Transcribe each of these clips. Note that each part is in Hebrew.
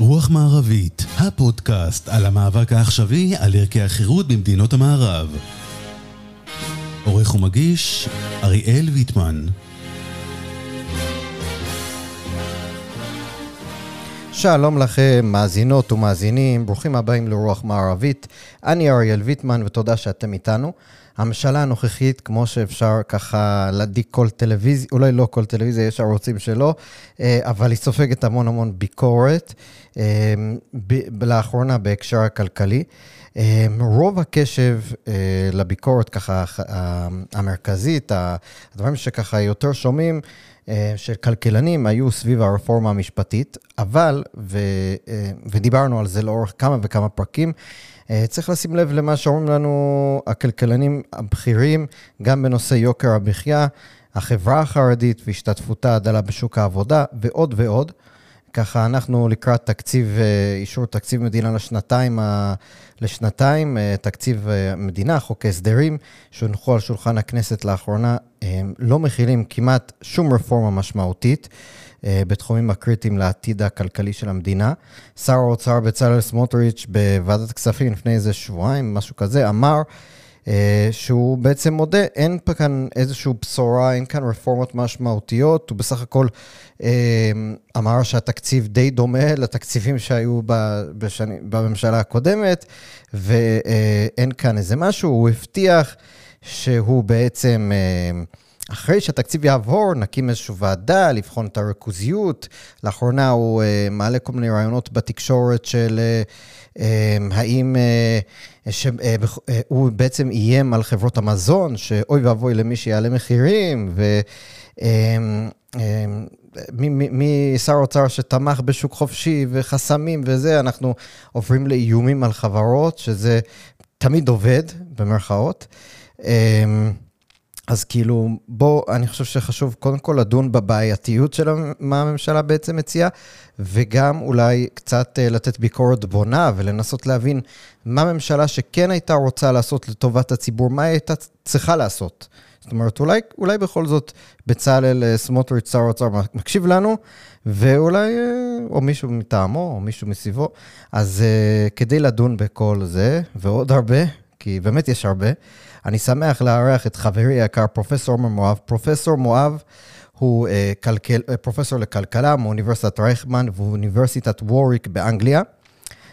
רוח מערבית, הפודקאסט על המאבק העכשווי על ערכי החירות במדינות המערב. עורך ומגיש, אריאל ויטמן. שלום לכם, מאזינות ומאזינים, ברוכים הבאים לרוח מערבית. אני אריאל ויטמן ותודה שאתם איתנו. הממשלה הנוכחית, כמו שאפשר ככה להדליק כל טלוויזיה, אולי לא כל טלוויזיה, יש ערוצים שלא, אה, אבל היא סופגת המון המון ביקורת, אה, לאחרונה בהקשר הכלכלי. אה, רוב הקשב לביקורת ככה המרכזית, הדברים שככה יותר שומעים, של כלכלנים היו סביב הרפורמה המשפטית, אבל, ו, ודיברנו על זה לאורך כמה וכמה פרקים, צריך לשים לב למה שאומרים לנו הכלכלנים הבכירים, גם בנושא יוקר המחיה, החברה החרדית והשתתפותה הדלה בשוק העבודה ועוד ועוד. ככה אנחנו לקראת תקציב, אה, אישור תקציב מדינה לשנתיים, לשנתיים, אה, תקציב מדינה, חוק הסדרים, שהונחו על שולחן הכנסת לאחרונה, לא מכילים כמעט שום רפורמה משמעותית. אה, בתחומים הקריטיים לעתיד הכלכלי של המדינה. שר האוצר בצלאל סמוטריץ' בוועדת הכספים לפני איזה שבועיים, משהו כזה, אמר אה, שהוא בעצם מודה, אין פה כאן איזושהי בשורה, אין כאן רפורמות משמעותיות, הוא בסך הכל אה, אמר שהתקציב די דומה לתקציבים שהיו בשני, בממשלה הקודמת, ואין כאן איזה משהו, הוא הבטיח שהוא בעצם... אחרי שהתקציב יעבור, נקים איזושהי ועדה לבחון את הריכוזיות. לאחרונה הוא uh, מעלה כל מיני רעיונות בתקשורת של uh, um, האם uh, שהוא בעצם איים על חברות המזון, שאוי ואבוי למי שיעלה מחירים, ו... Um, um, משר האוצר שתמך בשוק חופשי וחסמים וזה, אנחנו עוברים לאיומים על חברות, שזה תמיד עובד, במרכאות. אז כאילו, בוא, אני חושב שחשוב קודם כל לדון בבעייתיות של מה הממשלה בעצם מציעה, וגם אולי קצת אה, לתת ביקורת בונה ולנסות להבין מה הממשלה שכן הייתה רוצה לעשות לטובת הציבור, מה היא הייתה צריכה לעשות. זאת אומרת, אולי, אולי בכל זאת בצלאל אה, סמוטריץ', שר האוצר, מקשיב לנו, ואולי, אה, או מישהו מטעמו, או מישהו מסביבו. אז כדי לדון בכל זה, ועוד הרבה, כי באמת יש הרבה, אני שמח לארח את חברי היקר, פרופסור עומר מואב. פרופסור מואב הוא uh, כלכל, uh, פרופסור לכלכלה מאוניברסיטת רייכמן ואוניברסיטת ווריק באנגליה.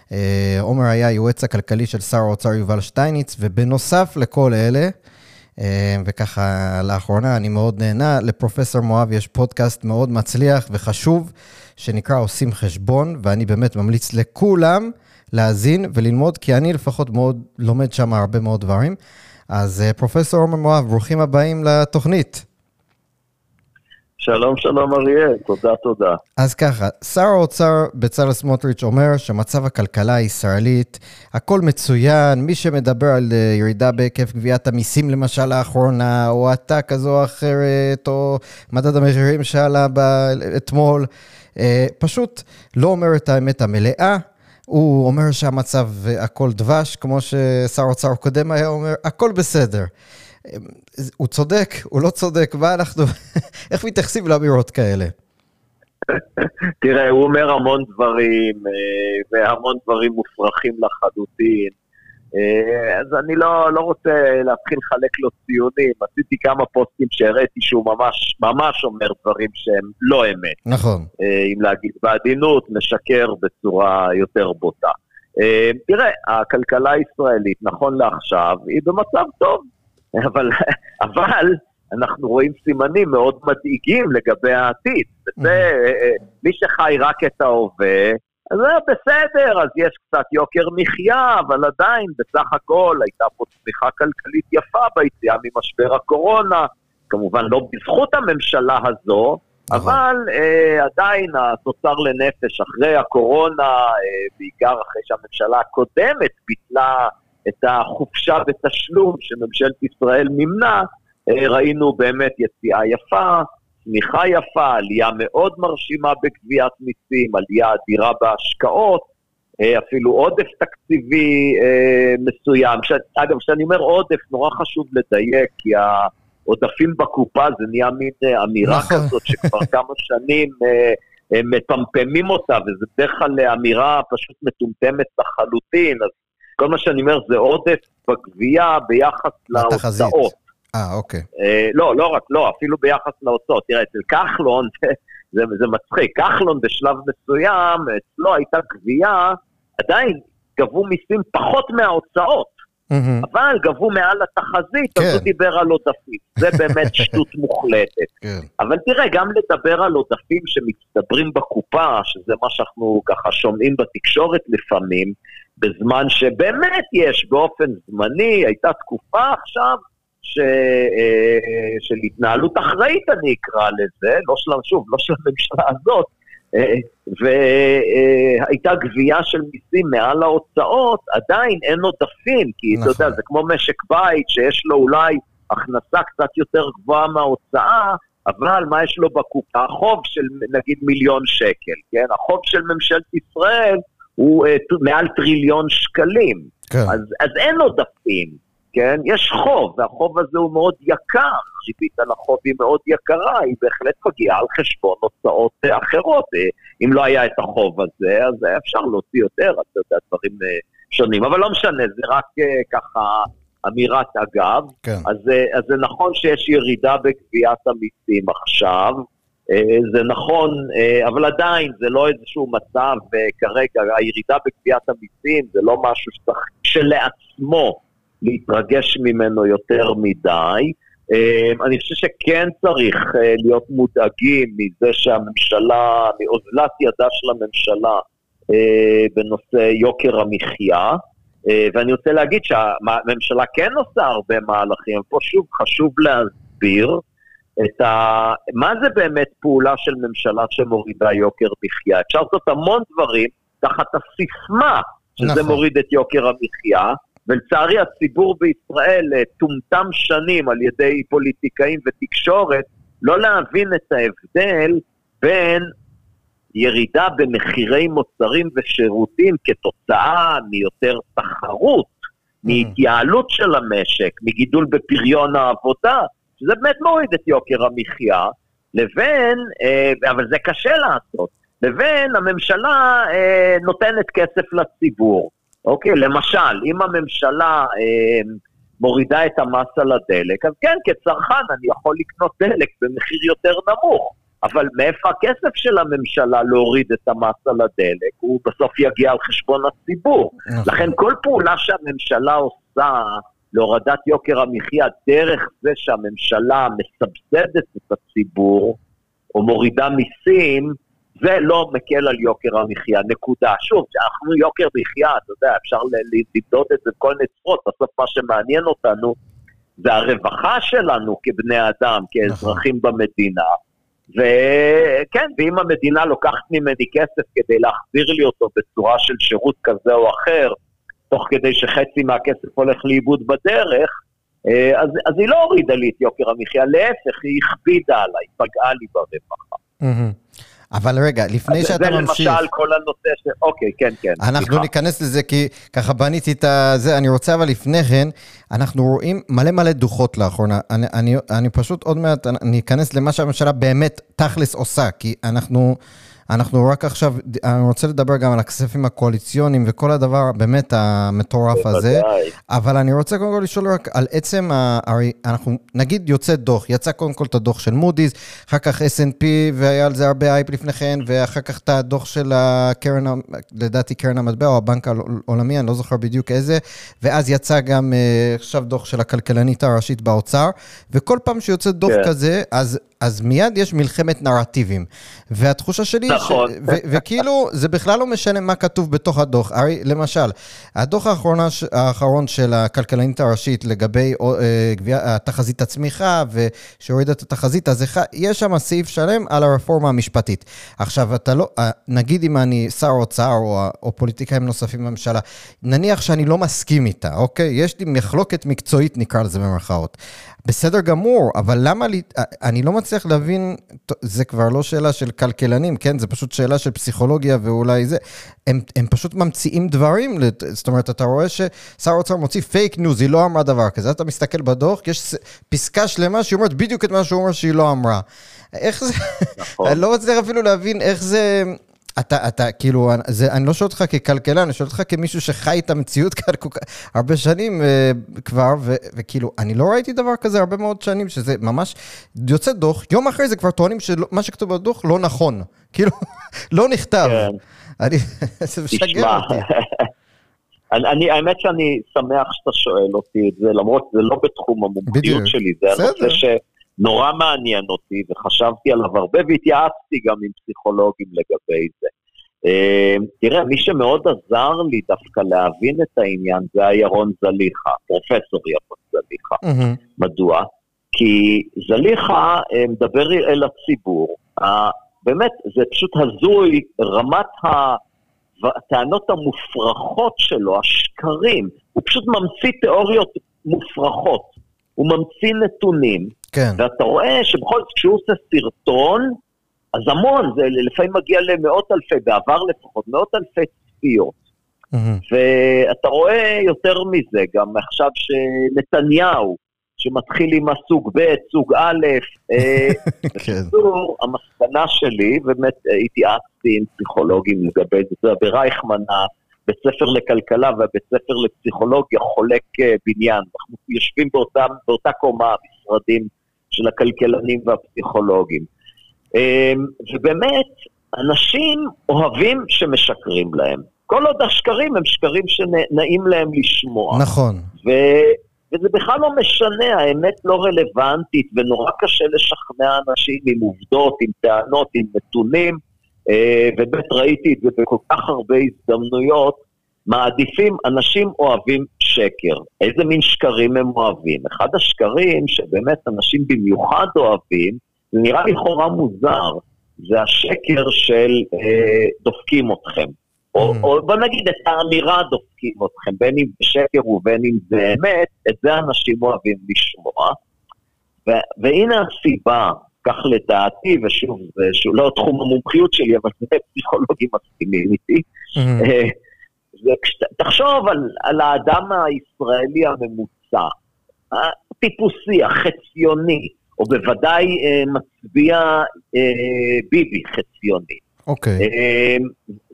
Uh, עומר היה היועץ הכלכלי של שר האוצר יובל שטייניץ, ובנוסף לכל אלה, uh, וככה לאחרונה אני מאוד נהנה, לפרופסור מואב יש פודקאסט מאוד מצליח וחשוב, שנקרא עושים חשבון, ואני באמת ממליץ לכולם להאזין וללמוד, כי אני לפחות מאוד לומד שם הרבה מאוד דברים. אז אה, פרופסור עומר מואב, ברוכים הבאים לתוכנית. שלום, שלום אריאל, תודה, תודה. אז ככה, שר האוצר בצלאל סמוטריץ' אומר שמצב הכלכלה הישראלית, הכל מצוין, מי שמדבר על אה, ירידה בהיקף גביית המיסים למשל לאחרונה, או האטה כזו או אחרת, או מדד המחירים שעלה אתמול, אה, פשוט לא אומר את האמת המלאה. הוא אומר שהמצב הכל דבש, כמו ששר האוצר הקודם היה אומר, הכל בסדר. הוא צודק, הוא לא צודק, מה אנחנו, איך מתייחסים לאמירות כאלה? תראה, הוא אומר המון דברים, אה, והמון דברים מופרכים לחלוטין. אה, אז אני לא, לא רוצה להתחיל לחלק לו ציונים, עשיתי כמה פוסטים שהראיתי שהוא ממש, ממש אומר דברים שהם לא אמת. נכון. אה, אם להגיד בעדינות, משקר בצורה יותר בוטה. אה, תראה, הכלכלה הישראלית, נכון לעכשיו, היא במצב טוב, אבל, אבל אנחנו רואים סימנים מאוד מדאיגים לגבי העתיד. וזה, מי שחי רק את ההווה, זה בסדר, אז יש קצת יוקר מחיה, אבל עדיין, בסך הכל, הייתה פה צמיחה כלכלית יפה ביציאה ממשבר הקורונה, כמובן לא בזכות הממשלה הזו, נכון. אבל אה, עדיין התוצר לנפש אחרי הקורונה, אה, בעיקר אחרי שהממשלה הקודמת ביטלה את החופשה בתשלום שממשלת ישראל מימנה, אה, ראינו באמת יציאה יפה, צמיחה יפה, עלייה מאוד מרשימה בגביית מיסים, עלייה אדירה בהשקעות, אה, אפילו עודף תקציבי אה, מסוים. ש... אגב, כשאני אומר עודף, נורא חשוב לדייק, כי העודפים בקופה זה נהיה מין אה, אמירה נכון. כזאת שכבר כמה שנים מפמפמים אותה, וזה בדרך כלל אמירה פשוט מטומטמת לחלוטין, אז כל מה שאני אומר זה עודף בגבייה ביחס להוצאות. אה, אוקיי. אה, לא, לא רק, לא, אפילו ביחס להוצאות. תראה, אצל כחלון, זה, זה מצחיק, כחלון בשלב מסוים, אצלו הייתה גבייה, עדיין גבו מיסים פחות מההוצאות. Mm-hmm. אבל גבו מעל התחזית, כן. אז הוא דיבר על עודפים. זה באמת שטות מוחלטת. כן. אבל תראה, גם לדבר על עודפים שמצטברים בקופה, שזה מה שאנחנו ככה שומעים בתקשורת לפעמים, בזמן שבאמת יש באופן זמני, הייתה תקופה עכשיו ש, אה, של התנהלות אחראית, אני אקרא לזה, לא של, שוב, לא של הממשלה הזאת, אה, והייתה גבייה של מיסים מעל ההוצאות, עדיין אין עודפים, כי נכון. אתה יודע, זה כמו משק בית שיש לו אולי הכנסה קצת יותר גבוהה מההוצאה, אבל מה יש לו בקופה? החוב של נגיד מיליון שקל, כן? החוב של ממשלת ישראל הוא uh, מעל טריליון שקלים. כן. אז, אז אין עודפים. כן? יש חוב, והחוב הזה הוא מאוד יקר, ריבית על החוב היא מאוד יקרה, היא בהחלט מגיעה על חשבון הוצאות אחרות. אם לא היה את החוב הזה, אז היה אפשר להוציא יותר, אתה יודע, דברים אה, שונים. אבל לא משנה, זה רק אה, ככה אמירת אגב. כן. אז, אה, אז זה נכון שיש ירידה בגביית המיסים עכשיו. זה נכון, אבל עדיין זה לא איזשהו מצב כרגע, הירידה בגביית המיסים זה לא משהו שצריך כשלעצמו להתרגש ממנו יותר מדי. אמ, אני חושב שכן צריך אה, להיות מודאגים מזה שהממשלה, מאוזלת ידה של הממשלה אה, בנושא יוקר המחיה. אה, ואני רוצה להגיד שהממשלה כן עושה הרבה מהלכים, פה שוב חשוב להסביר את ה... מה זה באמת פעולה של ממשלה שמורידה יוקר מחיה. אפשר לעשות המון דברים תחת הסיסמה שזה נכון. מוריד את יוקר המחיה, ולצערי הציבור בישראל אה, טומטם שנים על ידי פוליטיקאים ותקשורת לא להבין את ההבדל בין ירידה במחירי מוצרים ושירותים כתוצאה מיותר תחרות. מהתייעלות של המשק, מגידול בפריון העבודה, שזה באמת מוריד את יוקר המחיה, לבין, אה, אבל זה קשה לעשות, לבין הממשלה אה, נותנת כסף לציבור. אוקיי, למשל, אם הממשלה אה, מורידה את המס על הדלק, אז כן, כצרכן אני יכול לקנות דלק במחיר יותר נמוך. אבל מאיפה הכסף של הממשלה להוריד את המס על הדלק? הוא בסוף יגיע על חשבון הציבור. נכון. לכן כל פעולה שהממשלה עושה להורדת יוקר המחיה דרך זה שהממשלה מסבסדת את הציבור, או מורידה מיסים, זה לא מקל על יוקר המחיה, נקודה. שוב, אנחנו יוקר מחיה, אתה יודע, אפשר למדוד את זה בכל מיני צורות, בסוף מה שמעניין אותנו זה הרווחה שלנו כבני אדם, כאזרחים נכון. במדינה. וכן, ואם המדינה לוקחת ממני כסף כדי להחזיר לי אותו בצורה של שירות כזה או אחר, תוך כדי שחצי מהכסף הולך לאיבוד בדרך, אה, אז, אז היא לא הורידה לי את יוקר המחיה, להפך, היא הכבידה עליי, פגעה לי ברווחה. Mm-hmm. אבל רגע, לפני שאתה ממשיך... זה למשל כל הנושא ש... אוקיי, כן, כן. אנחנו סליחה. ניכנס לזה כי ככה בניתי את זה, אני רוצה אבל לפני כן, אנחנו רואים מלא מלא דוחות לאחרונה. אני, אני, אני פשוט עוד מעט, אני אכנס למה שהממשלה באמת תכלס עושה, כי אנחנו... אנחנו רק עכשיו, אני רוצה לדבר גם על הכספים הקואליציוניים וכל הדבר באמת המטורף הזה, אבל אני רוצה קודם כל לשאול רק על עצם, הרי אנחנו, נגיד יוצא דוח, יצא קודם כל את הדוח של מודי'ס, אחר כך S&P, והיה על זה הרבה אייפ לפני כן, ואחר כך את הדוח של הקרן, לדעתי קרן המטבע או הבנק העולמי, אני לא זוכר בדיוק איזה, ואז יצא גם אה, עכשיו דוח של הכלכלנית הראשית באוצר, וכל פעם שיוצא דוח כן. כזה, אז אז מיד יש מלחמת נרטיבים. והתחושה שלי, נכון. ש... ו- וכאילו, זה בכלל לא משנה מה כתוב בתוך הדוח. הרי, למשל, הדוח האחרונה, האחרון של הכלכלנית הראשית לגבי אה, גבייה, תחזית הצמיחה, ושהורידה את התחזית, אז יש שם סעיף שלם על הרפורמה המשפטית. עכשיו, אתה לא, אה, נגיד אם אני שר אוצר או, או פוליטיקאים נוספים בממשלה, נניח שאני לא מסכים איתה, אוקיי? יש לי מחלוקת מקצועית, נקרא לזה במרכאות. בסדר גמור, אבל למה לי, אני לא מצליח להבין, זה כבר לא שאלה של כלכלנים, כן? זה זה פשוט שאלה של פסיכולוגיה ואולי זה. הם, הם פשוט ממציאים דברים, זאת אומרת, אתה רואה ששר האוצר מוציא fake news, היא לא אמרה דבר כזה, אתה מסתכל בדוח, יש פסקה שלמה שהיא אומרת בדיוק את מה שהוא אומר שהיא לא אמרה. איך זה, נכון. אני לא מצליח אפילו להבין איך זה... אתה, אתה, כאילו, זה, אני לא שואל אותך ככלכלן, אני שואל אותך כמישהו שחי את המציאות כאן כל כך הרבה שנים אה, כבר, ו, וכאילו, אני לא ראיתי דבר כזה הרבה מאוד שנים, שזה ממש, יוצא דוח, יום אחרי זה כבר טוענים שמה שכתוב בדוח לא נכון, כאילו, לא נכתב. כן. אני, זה משגע אותי. אני, אני, האמת שאני שמח שאתה שואל אותי את זה, למרות שזה לא בתחום המומחיות שלי, זה הנושא שנורא מעניין אותי, וחשבתי עליו הרבה, והתייעצתי גם עם פסיכולוגים לגבי זה. Uh, תראה, מי שמאוד עזר לי דווקא להבין את העניין זה היה ירון זליכה, פרופסור ירון זליכה. Mm-hmm. מדוע? כי זליכה uh, מדבר אל הציבור. Uh, באמת, זה פשוט הזוי, רמת הטענות המופרכות שלו, השקרים. הוא פשוט ממציא תיאוריות מופרכות. הוא ממציא נתונים. כן. ואתה רואה שבכל זאת כשהוא עושה סרטון, אז המון, זה לפעמים מגיע למאות אלפי, בעבר לפחות, מאות אלפי צפיות. Mm-hmm. ואתה רואה יותר מזה, גם עכשיו שנתניהו, שמתחיל עם הסוג ב', סוג א', אה, כן. בקיצור, המסקנה שלי, באמת אה, התייעצתי עם פסיכולוגים לגבי זה, ברייכמן, הבית ספר לכלכלה והבית ספר לפסיכולוגיה חולק אה, בניין, אנחנו יושבים באותה, באותה קומה, המשרדים של הכלכלנים והפסיכולוגים. אמ, ובאמת, אנשים אוהבים שמשקרים להם. כל עוד השקרים הם שקרים שנעים להם לשמוע. נכון. ו... וזה בכלל לא משנה, האמת לא רלוונטית, ונורא קשה לשכנע אנשים עם עובדות, עם טענות, עם נתונים, אה, ובאמת ראיתי את זה בכל כך הרבה הזדמנויות, מעדיפים, אנשים אוהבים שקר. איזה מין שקרים הם אוהבים? אחד השקרים שבאמת אנשים במיוחד אוהבים, זה נראה לכאורה מוזר, זה השקר של אה, דופקים אתכם. או, mm. או בוא נגיד את האמירה דופקים אתכם, בין אם זה שקר ובין אם זה אמת, את זה אנשים אוהבים לשמוע. ו, והנה הסיבה, כך לדעתי, ושוב, זה לא תחום המומחיות שלי, אבל זה פסיכולוגים מסכימים איתי. תחשוב על, על האדם הישראלי הממוצע, הטיפוסי, החציוני, או בוודאי אה, מצביע אה, ביבי חציוני. אוקיי. Okay. אה,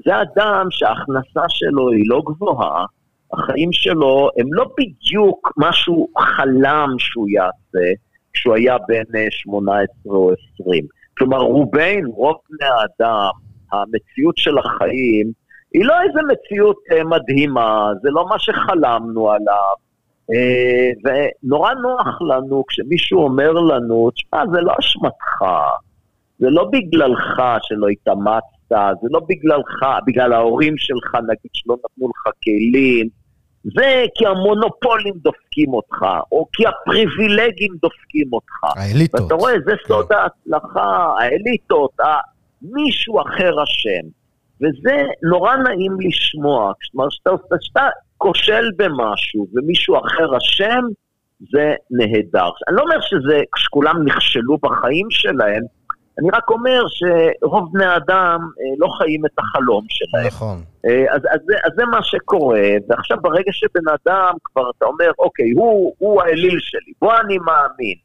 זה אדם שההכנסה שלו היא לא גבוהה, החיים שלו הם לא בדיוק מה שהוא חלם שהוא יעשה כשהוא היה בן 18 אה, או 20. כלומר, רובנו, רוב בני האדם, המציאות של החיים, היא לא איזה מציאות אה, מדהימה, זה לא מה שחלמנו עליו. ונורא נוח לנו כשמישהו אומר לנו, תשמע, זה לא אשמתך, זה לא בגללך שלא התאמצת, זה לא בגללך, בגלל ההורים שלך, נגיד, שלא נתנו לך כלים, זה כי המונופולים דופקים אותך, או כי הפריבילגים דופקים אותך. האליטות. ואתה רואה, זה כן. סוד ההצלחה, האליטות, מישהו אחר אשם. וזה נורא נעים לשמוע. כלומר, כשאתה כושל במשהו ומישהו אחר אשם, זה נהדר. אני לא אומר שזה, כשכולם נכשלו בחיים שלהם, אני רק אומר שרוב בני האדם אה, לא חיים את החלום שלהם. נכון. אה, אז, אז, אז זה מה שקורה, ועכשיו ברגע שבן אדם כבר, אתה אומר, אוקיי, הוא, הוא האליל שלי, בוא אני מאמין.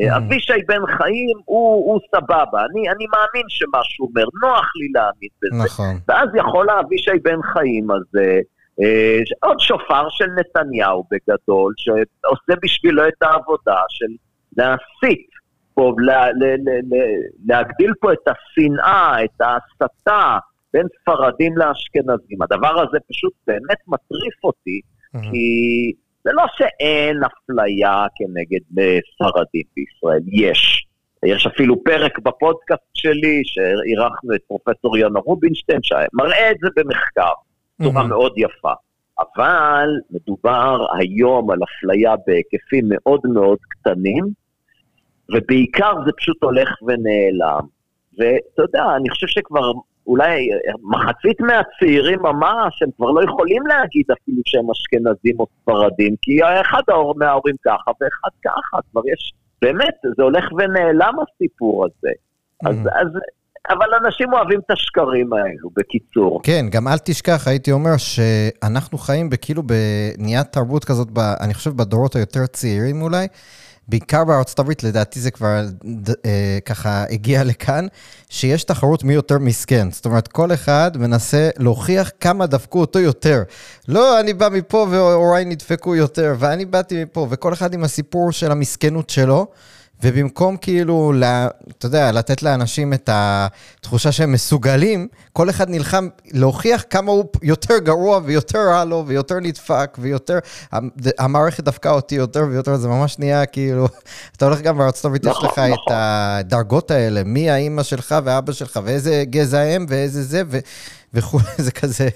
אה, mm. אבישי בן חיים הוא, הוא סבבה, אני, אני מאמין שמה שהוא אומר, נוח לי להאמין בזה. נכון. ואז יכול האבישי בן חיים הזה, אה, עוד שופר של נתניהו בגדול, שעושה בשבילו את העבודה של להסית פה, לה, לה, לה, לה, להגדיל פה את השנאה, את ההסתה בין ספרדים לאשכנזים. הדבר הזה פשוט באמת מטריף אותי, mm-hmm. כי זה לא שאין אפליה כנגד ספרדים בישראל, יש. יש אפילו פרק בפודקאסט שלי, שאירחנו את פרופסור יונה רובינשטיין, שמראה את זה במחקר, בצורה mm-hmm. מאוד יפה. אבל מדובר היום על אפליה בהיקפים מאוד מאוד קטנים, ובעיקר זה פשוט הולך ונעלם. ואתה יודע, אני חושב שכבר אולי מחצית מהצעירים ממש, הם כבר לא יכולים להגיד אפילו שהם אשכנזים או ספרדים, כי אחד מההורים ככה ואחד ככה, כבר יש, באמת, זה הולך ונעלם הסיפור הזה. Mm-hmm. אז, אז אבל אנשים אוהבים את השקרים האלו, בקיצור. כן, גם אל תשכח, הייתי אומר שאנחנו חיים בכאילו בניית תרבות כזאת, ב, אני חושב בדורות היותר צעירים אולי, בעיקר בארצות הברית, לדעתי זה כבר אה, ככה הגיע לכאן, שיש תחרות מי יותר מסכן. זאת אומרת, כל אחד מנסה להוכיח כמה דפקו אותו יותר. לא, אני בא מפה והוריי נדפקו יותר, ואני באתי מפה, וכל אחד עם הסיפור של המסכנות שלו. ובמקום כאילו, לה, אתה יודע, לתת לאנשים את התחושה שהם מסוגלים, כל אחד נלחם להוכיח כמה הוא יותר גרוע ויותר רע לו ויותר נדפק ויותר, המערכת דפקה אותי יותר ויותר, זה ממש נהיה כאילו, אתה הולך גם בארצות הברית, יש נכון, לך את נכון. הדרגות האלה, מי האימא שלך ואבא שלך ואיזה גזע הם ואיזה זה, ו... וכולי, זה כזה,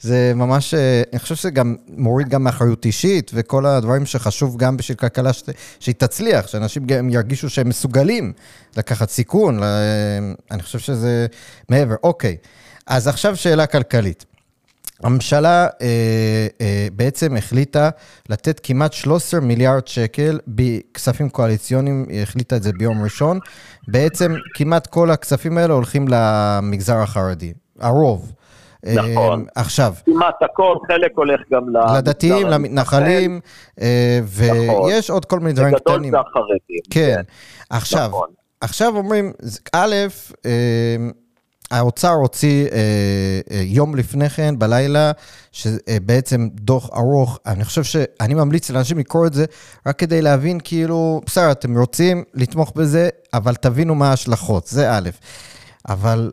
זה ממש, אה, אני חושב שזה גם מוריד גם מאחריות אישית, וכל הדברים שחשוב גם בשביל כלכלה ש... שהיא תצליח, שאנשים גם ירגישו שהם מסוגלים לקחת סיכון, אני חושב שזה מעבר. אוקיי, אז עכשיו שאלה כלכלית. הממשלה אה, אה, בעצם החליטה לתת כמעט 13 מיליארד שקל בכספים קואליציוניים, היא החליטה את זה ביום ראשון. בעצם כמעט כל הכספים האלה הולכים למגזר החרדי, הרוב. נכון. אה, עכשיו. כמעט הכל, חלק הולך גם לדתיים, למתנחלים, אה, נכון. ויש עוד כל מיני דברים קטנים. בגדול זה החרדים. כן. עכשיו, נכון. עכשיו אומרים, א', אה, האוצר הוציא אה, אה, יום לפני כן, בלילה, שבעצם דוח ארוך, אני חושב שאני ממליץ לאנשים לקרוא את זה, רק כדי להבין כאילו, בסדר, אתם רוצים לתמוך בזה, אבל תבינו מה ההשלכות, זה א', אבל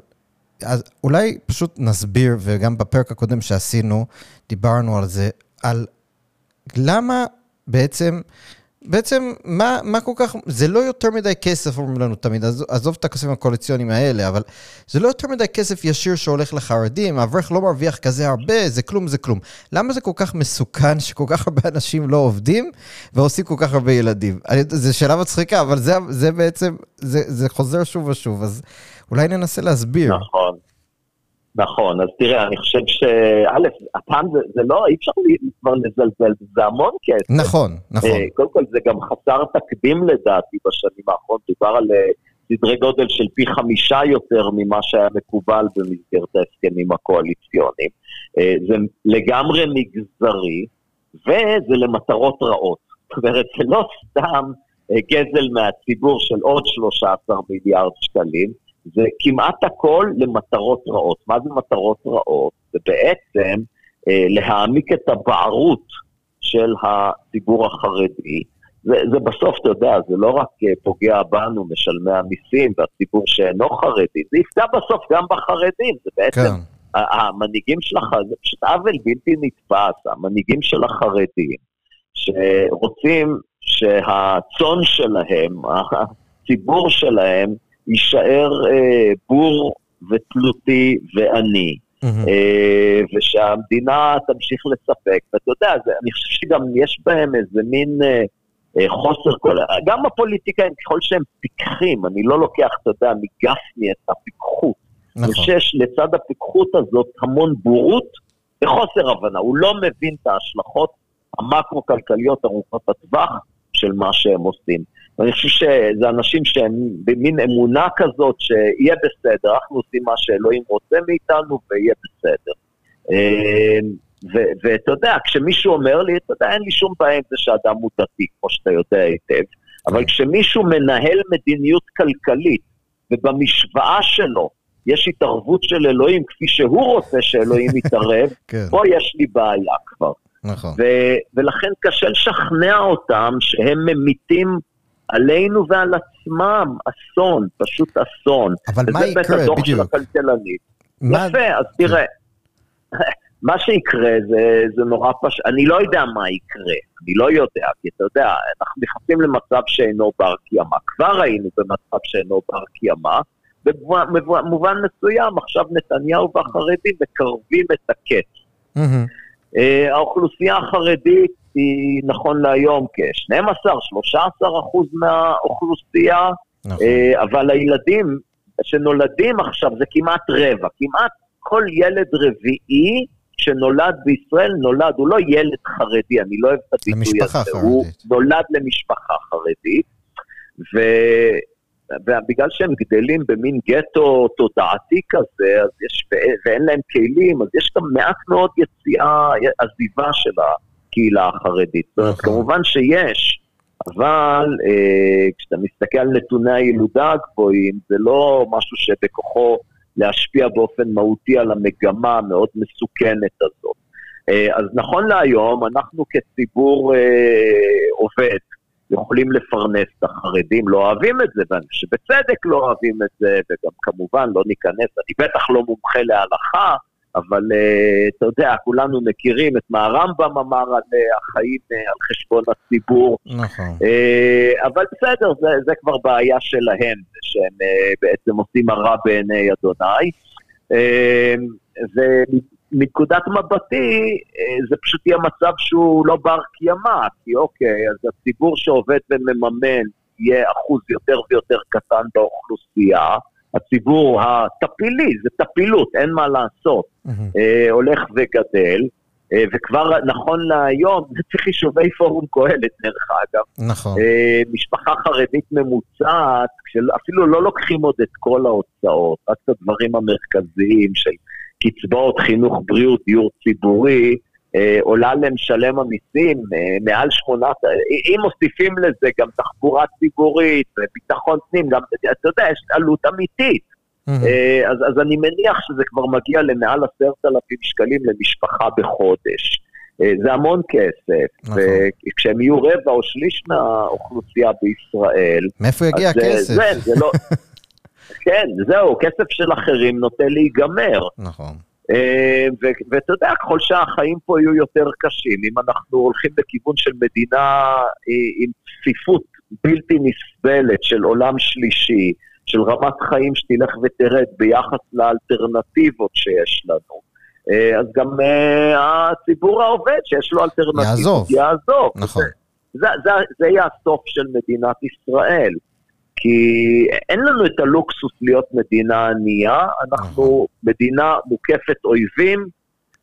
אז אולי פשוט נסביר, וגם בפרק הקודם שעשינו, דיברנו על זה, על למה בעצם, בעצם מה, מה כל כך, זה לא יותר מדי כסף אומרים לנו תמיד, עזוב, עזוב את הכספים הקואליציוניים האלה, אבל זה לא יותר מדי כסף ישיר שהולך לחרדים, האברך לא מרוויח כזה הרבה, זה כלום, זה כלום. למה זה כל כך מסוכן שכל כך הרבה אנשים לא עובדים ועושים כל כך הרבה ילדים? זו שאלה מצחיקה, אבל זה, זה בעצם, זה, זה חוזר שוב ושוב, אז אולי ננסה להסביר. נכון. נכון, אז תראה, אני חושב שא', הפעם זה, זה לא, אי אפשר כבר לזלזל, זה המון כסף. נכון, נכון. אה, קודם כל זה גם חסר תקדים לדעתי בשנים האחרונות, דובר על אה, סדרי גודל של פי חמישה יותר ממה שהיה מקובל במסגרת ההסכמים הקואליציוניים. אה, זה לגמרי מגזרי, וזה למטרות רעות. זאת אומרת, זה לא סתם גזל מהציבור של עוד 13 מיליארד שקלים, זה כמעט הכל למטרות רעות. מה זה מטרות רעות? זה בעצם אה, להעמיק את הבערות של הציבור החרדי. זה, זה בסוף, אתה יודע, זה לא רק אה, פוגע בנו, משלמי המיסים והציבור שאינו חרדי, זה יפגע בסוף גם בחרדים. זה בעצם, כן. המנהיגים של החרדים, זה פשוט עוול בלתי נתפס, המנהיגים של החרדים, שרוצים שהצאן שלהם, הציבור שלהם, יישאר אה, בור ותלותי ועני. Mm-hmm. אה, ושהמדינה תמשיך לספק. ואתה יודע, זה, אני חושב שגם יש בהם איזה מין אה, אה, חוסר כל... גם הפוליטיקאים, ככל שהם פיקחים, אני לא לוקח, אתה יודע, מגפני את הפיקחות. נכון. אני חושב לצד הפיקחות הזאת המון בורות וחוסר הבנה. הוא לא מבין את ההשלכות המקרו-כלכליות ארוכות הטווח של מה שהם עושים. ואני חושב שזה אנשים שהם במין אמונה כזאת שיהיה בסדר, אנחנו עושים מה שאלוהים רוצה מאיתנו ויהיה בסדר. אמ, ואתה יודע, כשמישהו אומר לי, אתה יודע, אין לי שום בעיה עם זה שאדם הוא דתי, כמו שאתה יודע היטב, אבל כן. כשמישהו מנהל מדיניות כלכלית, ובמשוואה שלו יש התערבות של אלוהים כפי שהוא רוצה שאלוהים יתערב, כן. פה יש לי בעיה כבר. נכון. ולכן קשה לשכנע אותם שהם ממיתים עלינו ועל עצמם אסון, פשוט אסון. אבל מה יקרה, בדיוק? וזה הדוח של הכלכלנית. מה... יפה, אז תראה, מה שיקרה זה, זה נורא פשוט, אני לא יודע מה יקרה, אני לא יודע, כי אתה יודע, אנחנו נכנסים למצב שאינו בר קיימא. כבר היינו במצב שאינו בר קיימא, במובן מסוים עכשיו נתניהו והחרדים מקרבים את הקץ. Mm-hmm. האוכלוסייה החרדית היא נכון להיום כ-12-13 אחוז מהאוכלוסייה, נכון. אה, אבל הילדים שנולדים עכשיו זה כמעט רבע, כמעט כל ילד רביעי שנולד בישראל נולד, הוא לא ילד חרדי, אני לא אוהב את הביטוי הזה, חרדית. הוא נולד למשפחה חרדית, ו... בגלל שהם גדלים במין גטו תודעתי כזה, אז יש, ואין להם כלים, אז יש גם מעט מאוד יציאה, עזיבה של הקהילה החרדית. זאת אומרת, נכון. כמובן שיש, אבל אה, כשאתה מסתכל על נתוני הילודה הגבוהים, זה לא משהו שבכוחו להשפיע באופן מהותי על המגמה המאוד מסוכנת הזאת. אה, אז נכון להיום, אנחנו כציבור אה, עובד, יכולים לפרנס את החרדים, לא אוהבים את זה, ואני חושב שבצדק לא אוהבים את זה, וגם כמובן לא ניכנס, אני בטח לא מומחה להלכה, אבל uh, אתה יודע, כולנו מכירים את מה הרמב"ם אמר על uh, החיים uh, על חשבון הציבור. נכון. Uh, אבל בסדר, זה, זה כבר בעיה שלהם, שהם uh, בעצם עושים הרע בעיני אדוני. Uh, מנקודת מבטי, אה, זה פשוט יהיה מצב שהוא לא בר קיימא, כי אוקיי, אז הציבור שעובד ומממן יהיה אחוז יותר ויותר קטן באוכלוסייה, הציבור הטפילי, זה טפילות, אין מה לעשות, mm-hmm. אה, הולך וגדל, אה, וכבר נכון להיום, זה צריך יישובי פורום קהלת דרך אגב. נכון. אה, משפחה חרדית ממוצעת, אפילו לא לוקחים עוד את כל ההוצאות, רק את הדברים המרכזיים של קצבאות, חינוך, בריאות, דיור ציבורי, אה, עולה למשלם המיסים אה, מעל שמונת, אה, אם מוסיפים לזה גם תחבורה ציבורית וביטחון פנים, גם, אתה יודע, יש עלות אמיתית. Mm-hmm. אה, אז, אז אני מניח שזה כבר מגיע למעל עשרת אלפים שקלים למשפחה בחודש. אה, זה המון כסף, נכון. וכשהם יהיו רבע או שליש מהאוכלוסייה בישראל... מאיפה יגיע הכסף? זה, זה לא... כן, זהו, כסף של אחרים נוטה להיגמר. נכון. אה, ואתה יודע, ככל שהחיים פה יהיו יותר קשים, אם אנחנו הולכים בכיוון של מדינה אה, עם צפיפות בלתי נסבלת של עולם שלישי, של רמת חיים שתלך ותרד ביחס לאלטרנטיבות שיש לנו, אה, אז גם הציבור העובד שיש לו אלטרנטיבות יעזוב. יעזוב. נכון. זה, זה, זה יהיה הסוף של מדינת ישראל. כי אין לנו את הלוקסוס להיות מדינה ענייה, אנחנו. מדינה מוקפת אויבים,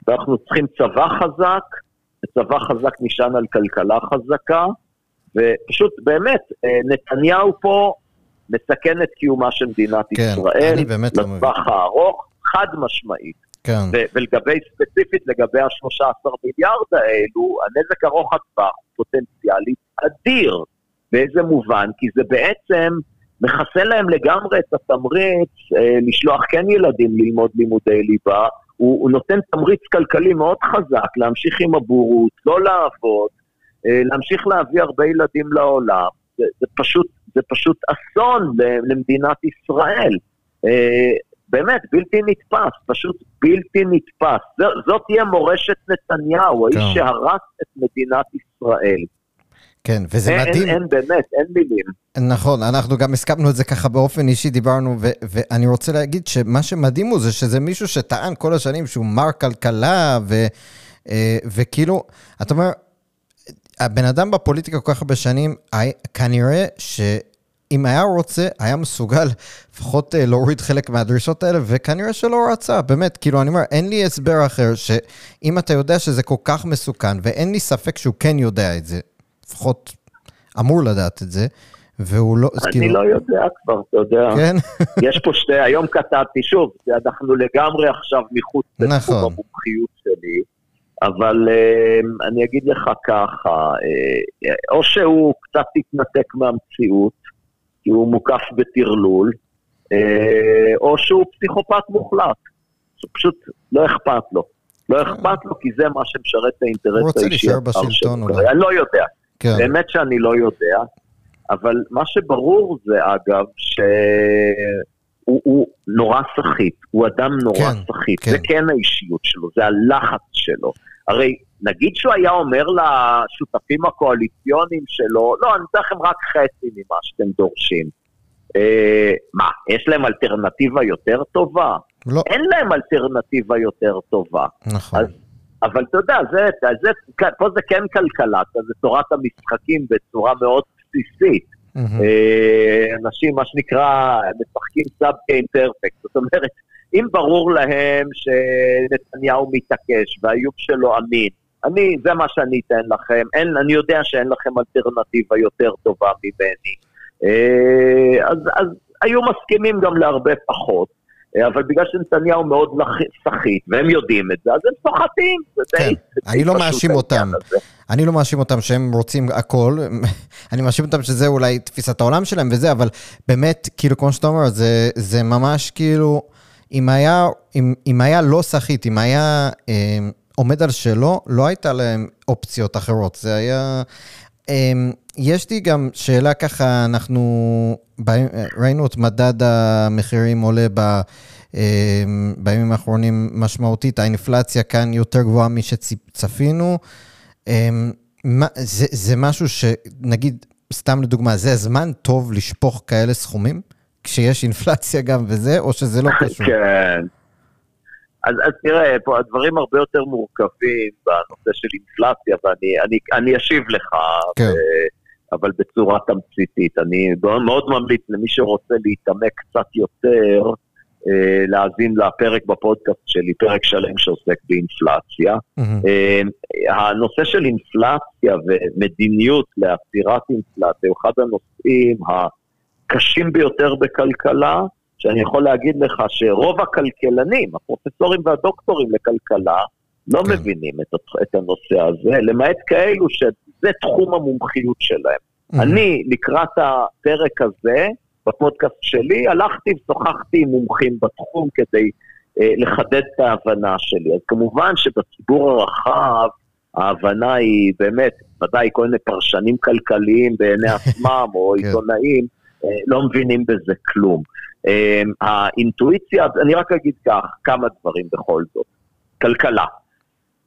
ואנחנו צריכים צבא חזק, וצבא חזק נשען על כלכלה חזקה, ופשוט באמת, אה, נתניהו פה מסכן את קיומה של מדינת כן, ישראל, לא. לטווח הארוך, חד משמעית. כן. ולגבי, ספציפית לגבי ה-13 מיליארד האלו, הנזק ארוך הטווח הוא פוטנציאלית אדיר. באיזה מובן? כי זה בעצם מכסה להם לגמרי את התמריץ אה, לשלוח כן ילדים ללמוד לימודי ליבה, הוא, הוא נותן תמריץ כלכלי מאוד חזק להמשיך עם הבורות, לא לעבוד, אה, להמשיך להביא הרבה ילדים לעולם. זה, זה, פשוט, זה פשוט אסון למדינת ישראל. אה, באמת, בלתי נתפס, פשוט בלתי נתפס. ז, זאת תהיה מורשת נתניהו, האיש כן. שהרס את מדינת ישראל. כן, וזה אין, מדהים. אין, אין באמת, אין מילים. נכון, אנחנו גם הסכמנו את זה ככה באופן אישי, דיברנו, ו- ואני רוצה להגיד שמה שמדהים הוא זה שזה מישהו שטען כל השנים שהוא מר כלכלה, ו- אה, וכאילו, אתה אומר, הבן אדם בפוליטיקה כל כך הרבה שנים, כנראה ש... אם היה רוצה, היה מסוגל לפחות אה, להוריד חלק מהדרישות האלה, וכנראה שלא רצה, באמת, כאילו, אני אומר, אין לי הסבר אחר, שאם אתה יודע שזה כל כך מסוכן, ואין לי ספק שהוא כן יודע את זה, לפחות אמור לדעת את זה, והוא לא... אני כאילו... לא יודע כבר, אתה יודע. כן? יש פה שתי, היום כתבתי, שוב, אנחנו לגמרי עכשיו מחוץ נכון. לתחום המומחיות שלי, אבל uh, אני אגיד לך ככה, uh, או שהוא קצת התנתק מהמציאות, כי הוא מוקף בטרלול, uh, או שהוא פסיכופת מוחלט, שפשוט לא אכפת לו. לא אכפת לו כי זה מה שמשרת את האינטרס האישי. הוא רוצה להישאר בשלטון אולי. אני לא יודע. כן. באמת שאני לא יודע, אבל מה שברור זה אגב, שהוא הוא נורא סחיט, הוא אדם נורא כן, סחיט, כן. זה כן האישיות שלו, זה הלחץ שלו. הרי נגיד שהוא היה אומר לשותפים הקואליציוניים שלו, לא, אני אתן לכם רק חצי ממה שאתם דורשים. אה, מה, יש להם אלטרנטיבה יותר טובה? לא. אין להם אלטרנטיבה יותר טובה. נכון. אז אבל אתה יודע, זה, זה, פה זה כן כלכלה, זה תורת המשחקים בצורה מאוד בסיסית. אה, אנשים, מה שנקרא, משחקים סאב גיים פרפקט. זאת אומרת, אם ברור להם שנתניהו מתעקש והאיום שלו אמין, אני, זה מה שאני אתן לכם, אין, אני יודע שאין לכם אלטרנטיבה יותר טובה ממני. אה, אז, אז היו מסכימים גם להרבה פחות. אה, אבל בגלל שנתניהו מאוד סחיט, והם יודעים את זה, אז הם סוחטים. כן, אני לא מאשים אותם. אני לא מאשים אותם שהם רוצים הכל, אני מאשים אותם שזה אולי תפיסת העולם שלהם וזה, אבל באמת, כאילו, כמו שאתה אומר, זה, זה ממש כאילו, אם היה, אם, אם היה לא סחיט, אם היה אה, עומד על שלו, לא הייתה להם אופציות אחרות. זה היה... אה, יש לי גם שאלה ככה, אנחנו באים, ראינו את מדד המחירים עולה ב... בימים האחרונים משמעותית, האינפלציה כאן יותר גבוהה משצפינו. זה, זה משהו שנגיד, סתם לדוגמה, זה זמן טוב לשפוך כאלה סכומים? כשיש אינפלציה גם וזה, או שזה לא קשור? כן. אז, אז תראה, פה הדברים הרבה יותר מורכבים בנושא של אינפלציה, ואני אני, אני אשיב לך, כן. ו, אבל בצורה תמציתית. אני מאוד ממליץ למי שרוצה להתעמק קצת יותר, אה, להאזין לפרק בפודקאסט שלי, פרק שלם שעוסק באינפלציה. Mm-hmm. הנושא של אינפלציה ומדיניות לעצירת אינפלציה הוא אחד הנושאים הקשים ביותר בכלכלה, שאני יכול להגיד לך שרוב הכלכלנים, הפרופסורים והדוקטורים לכלכלה, לא כן. מבינים את, את הנושא הזה, למעט כאלו שזה תחום המומחיות שלהם. Mm-hmm. אני, לקראת הפרק הזה, בפודקאסט שלי, הלכתי ושוחחתי עם מומחים בתחום כדי אה, לחדד את ההבנה שלי. אז כמובן שבציבור הרחב, ההבנה היא באמת, ודאי כל מיני פרשנים כלכליים בעיני עצמם, או כן. עיתונאים, אה, לא מבינים בזה כלום. אה, האינטואיציה, אני רק אגיד כך, כמה דברים בכל זאת. כלכלה.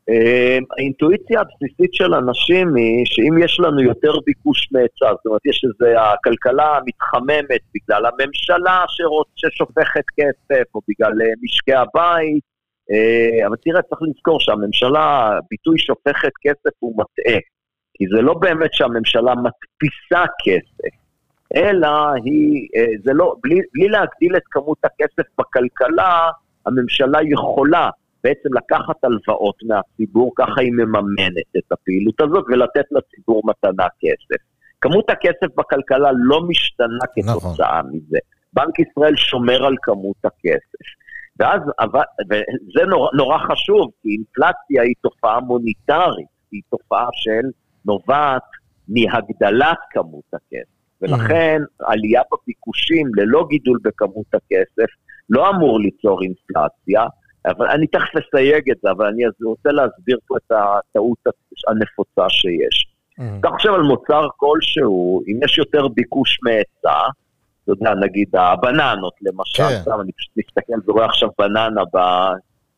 אמ, האינטואיציה הבסיסית של אנשים היא שאם יש לנו יותר ביקוש מהיצע, זאת אומרת יש איזה, הכלכלה מתחממת בגלל הממשלה שרוצ, ששופכת כסף, או בגלל אה, משקי הבית, אה, אבל תראה, צריך לזכור שהממשלה, ביטוי שופכת כסף הוא מטעה, כי זה לא באמת שהממשלה מדפיסה כסף, אלא היא, אה, זה לא, בלי, בלי להגדיל את כמות הכסף בכלכלה, הממשלה יכולה בעצם לקחת הלוואות מהציבור, ככה היא מממנת את הפעילות הזאת ולתת לציבור מתנה כסף. כמות הכסף בכלכלה לא משתנה כתוצאה נכון. מזה. בנק ישראל שומר על כמות הכסף. ואז, וזה נורא, נורא חשוב, כי אינפלציה היא תופעה מוניטרית, היא תופעה של נובעת מהגדלת כמות הכסף. ולכן mm. עלייה בביקושים ללא גידול בכמות הכסף לא אמור ליצור אינפלציה, אבל אני תכף אסייג את זה, אבל אני רוצה להסביר פה את הטעות הנפוצה שיש. אתה mm. חושב על מוצר כלשהו, אם יש יותר ביקוש מהיצע, אתה יודע, נגיד הבננות למשל, כן. סתם אני פשוט מסתכל ורואה עכשיו בננה ב...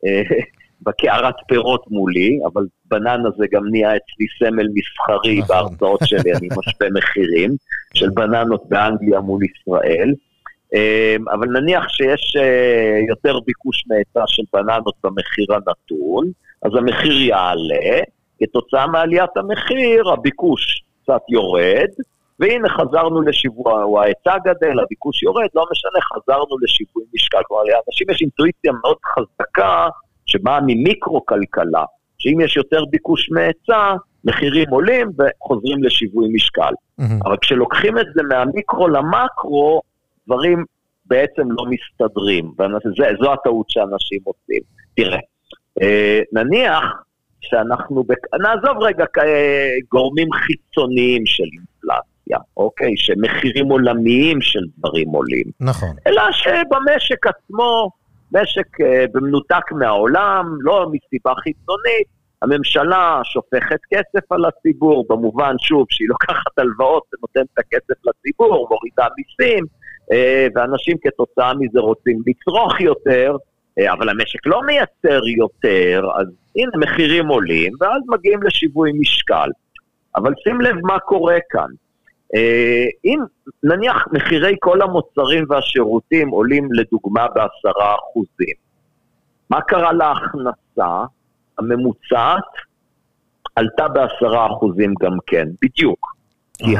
אה, בקערת פירות מולי, אבל בננה זה גם נהיה אצלי סמל מסחרי נכון. בהרצאות שלי, אני משווה מחירים של בננות באנגליה מול ישראל. אמ, אבל נניח שיש אה, יותר ביקוש מהיצע של בננות במחיר הנתון, אז המחיר יעלה, כתוצאה מעליית המחיר הביקוש קצת יורד, והנה חזרנו לשיווי, או ההיצע גדל, הביקוש יורד, לא משנה, חזרנו לשיווי משקל. כלומר, לאנשים יש אינטואיציה מאוד חזקה שבאה ממיקרו-כלכלה, שאם יש יותר ביקוש מהיצע, מחירים עולים וחוזרים לשיווי משקל. Mm-hmm. אבל כשלוקחים את זה מהמיקרו למקרו, דברים בעצם לא מסתדרים, וזו הטעות שאנשים עושים. תראה, אה, נניח שאנחנו, בק... נעזוב רגע גורמים חיצוניים של אינפלציה, אוקיי? שמחירים עולמיים של דברים עולים. נכון. אלא שבמשק עצמו, משק אה, במנותק מהעולם, לא מסיבה חיצונית, הממשלה שופכת כסף על הציבור, במובן, שוב, שהיא לוקחת הלוואות ונותנת את הכסף לציבור, מורידה מיסים, אה, ואנשים כתוצאה מזה רוצים לצרוך יותר, אה, אבל המשק לא מייצר יותר, אז הנה מחירים עולים, ואז מגיעים לשיווי משקל. אבל שים לב מה קורה כאן. אה, אם נניח מחירי כל המוצרים והשירותים עולים לדוגמה בעשרה אחוזים, מה קרה להכנסה הממוצעת? עלתה בעשרה אחוזים גם כן, בדיוק. כי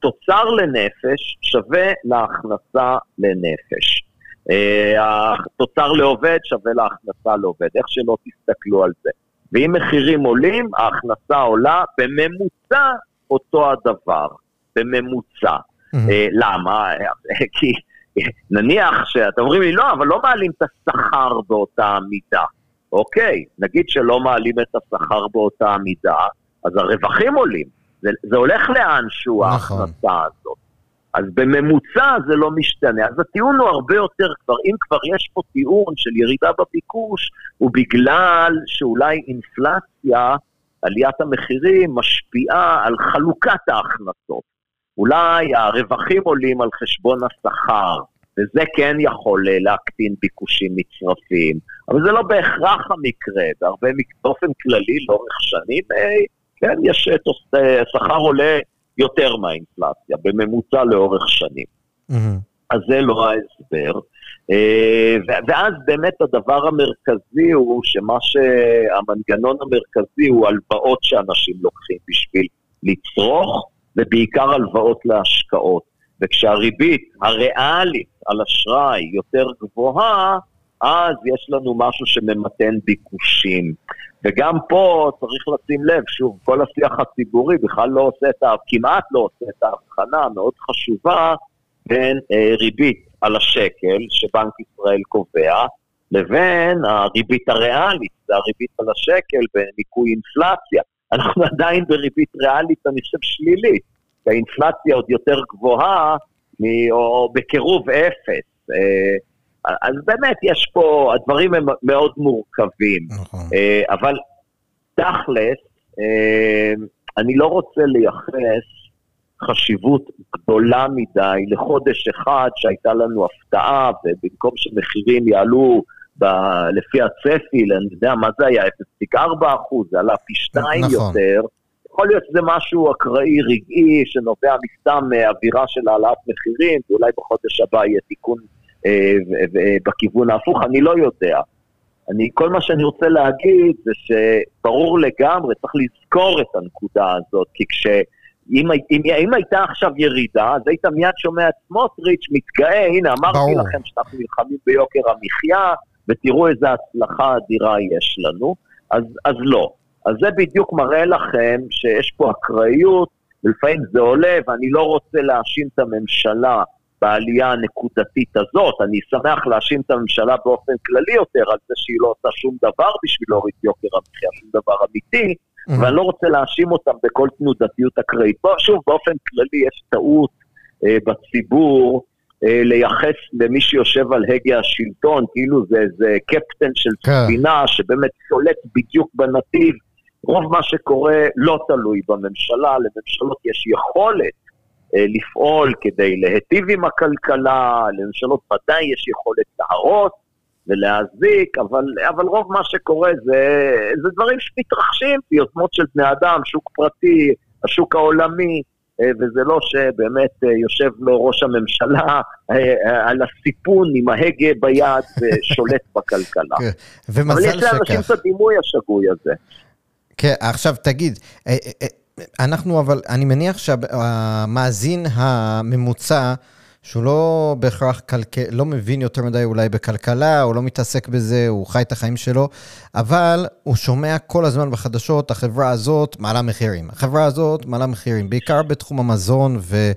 תוצר לנפש שווה להכנסה לנפש. אה, התוצר לעובד שווה להכנסה לעובד, איך שלא תסתכלו על זה. ואם מחירים עולים, ההכנסה עולה בממוצע אותו הדבר, בממוצע. למה? כי נניח שאתם אומרים לי, לא, אבל לא מעלים את השכר באותה מידה. אוקיי, נגיד שלא מעלים את השכר באותה מידה, אז הרווחים עולים. זה, זה הולך לאנשהו, נכון. ההכנסה הזאת. אז בממוצע זה לא משתנה. אז הטיעון הוא הרבה יותר, כבר, אם כבר יש פה טיעון של ירידה בביקוש, הוא בגלל שאולי אינפלציה, עליית המחירים, משפיעה על חלוקת ההכנסות. אולי הרווחים עולים על חשבון השכר, וזה כן יכול אה, להקטין ביקושים מצרפיים, אבל זה לא בהכרח המקרה, בהרבה, באופן כללי, לאורך שנים, אה, כן, יש אה, שכר עולה יותר מהאינפלציה, בממוצע לאורך שנים. Mm-hmm. אז זה לא ההסבר. ואז באמת הדבר המרכזי הוא שמה שהמנגנון המרכזי הוא הלוואות שאנשים לוקחים בשביל לצרוך, ובעיקר הלוואות להשקעות. וכשהריבית הריאלית על אשראי יותר גבוהה, אז יש לנו משהו שממתן ביקושים. וגם פה צריך לשים לב, שוב, כל השיח הציבורי בכלל לא עושה את ה... כמעט לא עושה את ההבחנה המאוד חשובה בין אה, ריבית על השקל, שבנק ישראל קובע, לבין הריבית הריאלית, זה הריבית על השקל בניכוי אינפלציה. אנחנו עדיין בריבית ריאלית, אני חושב, שלילית, כי האינפלציה עוד יותר גבוהה, או בקירוב אפס. אה, אז באמת, יש פה, הדברים הם מאוד מורכבים. נכון. אה, אבל תכלס, אה, אני לא רוצה לייחס חשיבות גדולה מדי לחודש אחד שהייתה לנו הפתעה, ובמקום שמחירים יעלו ב- לפי הצפי, אני יודע מה זה היה, 0.4 אחוז, זה עלה פי שניים נכון. יותר. יכול להיות שזה משהו אקראי, רגעי, שנובע מסתם אווירה של העלאת מחירים, ואולי בחודש הבא יהיה תיקון אה, בכיוון ההפוך, אני לא יודע. אני, כל מה שאני רוצה להגיד זה שברור לגמרי, צריך לזכור את הנקודה הזאת, כי כש... אם, אם, אם הייתה עכשיו ירידה, אז היית מיד שומע את סמוטריץ' מתגאה, הנה אמרתי ברור. לכם שאנחנו נלחמים ביוקר המחיה, ותראו איזה הצלחה אדירה יש לנו, אז, אז לא. אז זה בדיוק מראה לכם שיש פה אקראיות, ולפעמים זה עולה, ואני לא רוצה להאשים את הממשלה בעלייה הנקודתית הזאת, אני שמח להאשים את הממשלה באופן כללי יותר על זה שהיא לא עושה שום דבר בשביל להוריד יוקר המחיה, שום דבר אמיתי, mm-hmm. ואני לא רוצה להאשים אותם בכל תנודתיות אקראית. שוב, באופן כללי יש טעות אה, בציבור, אה, לייחס למי שיושב על הגה השלטון, כאילו זה איזה קפטן של כן. ספינה שבאמת שולט בדיוק בנתיב. רוב מה שקורה לא תלוי בממשלה, לממשלות יש יכולת לפעול כדי להיטיב עם הכלכלה, לממשלות ודאי יש יכולת להרוס ולהזיק, אבל, אבל רוב מה שקורה זה, זה דברים שמתרחשים ביוזמות של בני אדם, שוק פרטי, השוק העולמי. אה, וזה לא שבאמת אה, יושב לו ראש הממשלה אה, על הסיפון עם ההגה ביד ושולט בכלכלה. כן, ומזל שכך. אבל יש לאנשים את הדימוי השגוי הזה. כן, עכשיו תגיד, אנחנו אבל, אני מניח שהמאזין הממוצע, שהוא לא בהכרח כלכל, לא מבין יותר מדי אולי בכלכלה, או לא מתעסק בזה, הוא חי את החיים שלו, אבל הוא שומע כל הזמן בחדשות, החברה הזאת מעלה מחירים. החברה הזאת מעלה מחירים, בעיקר בתחום המזון ו,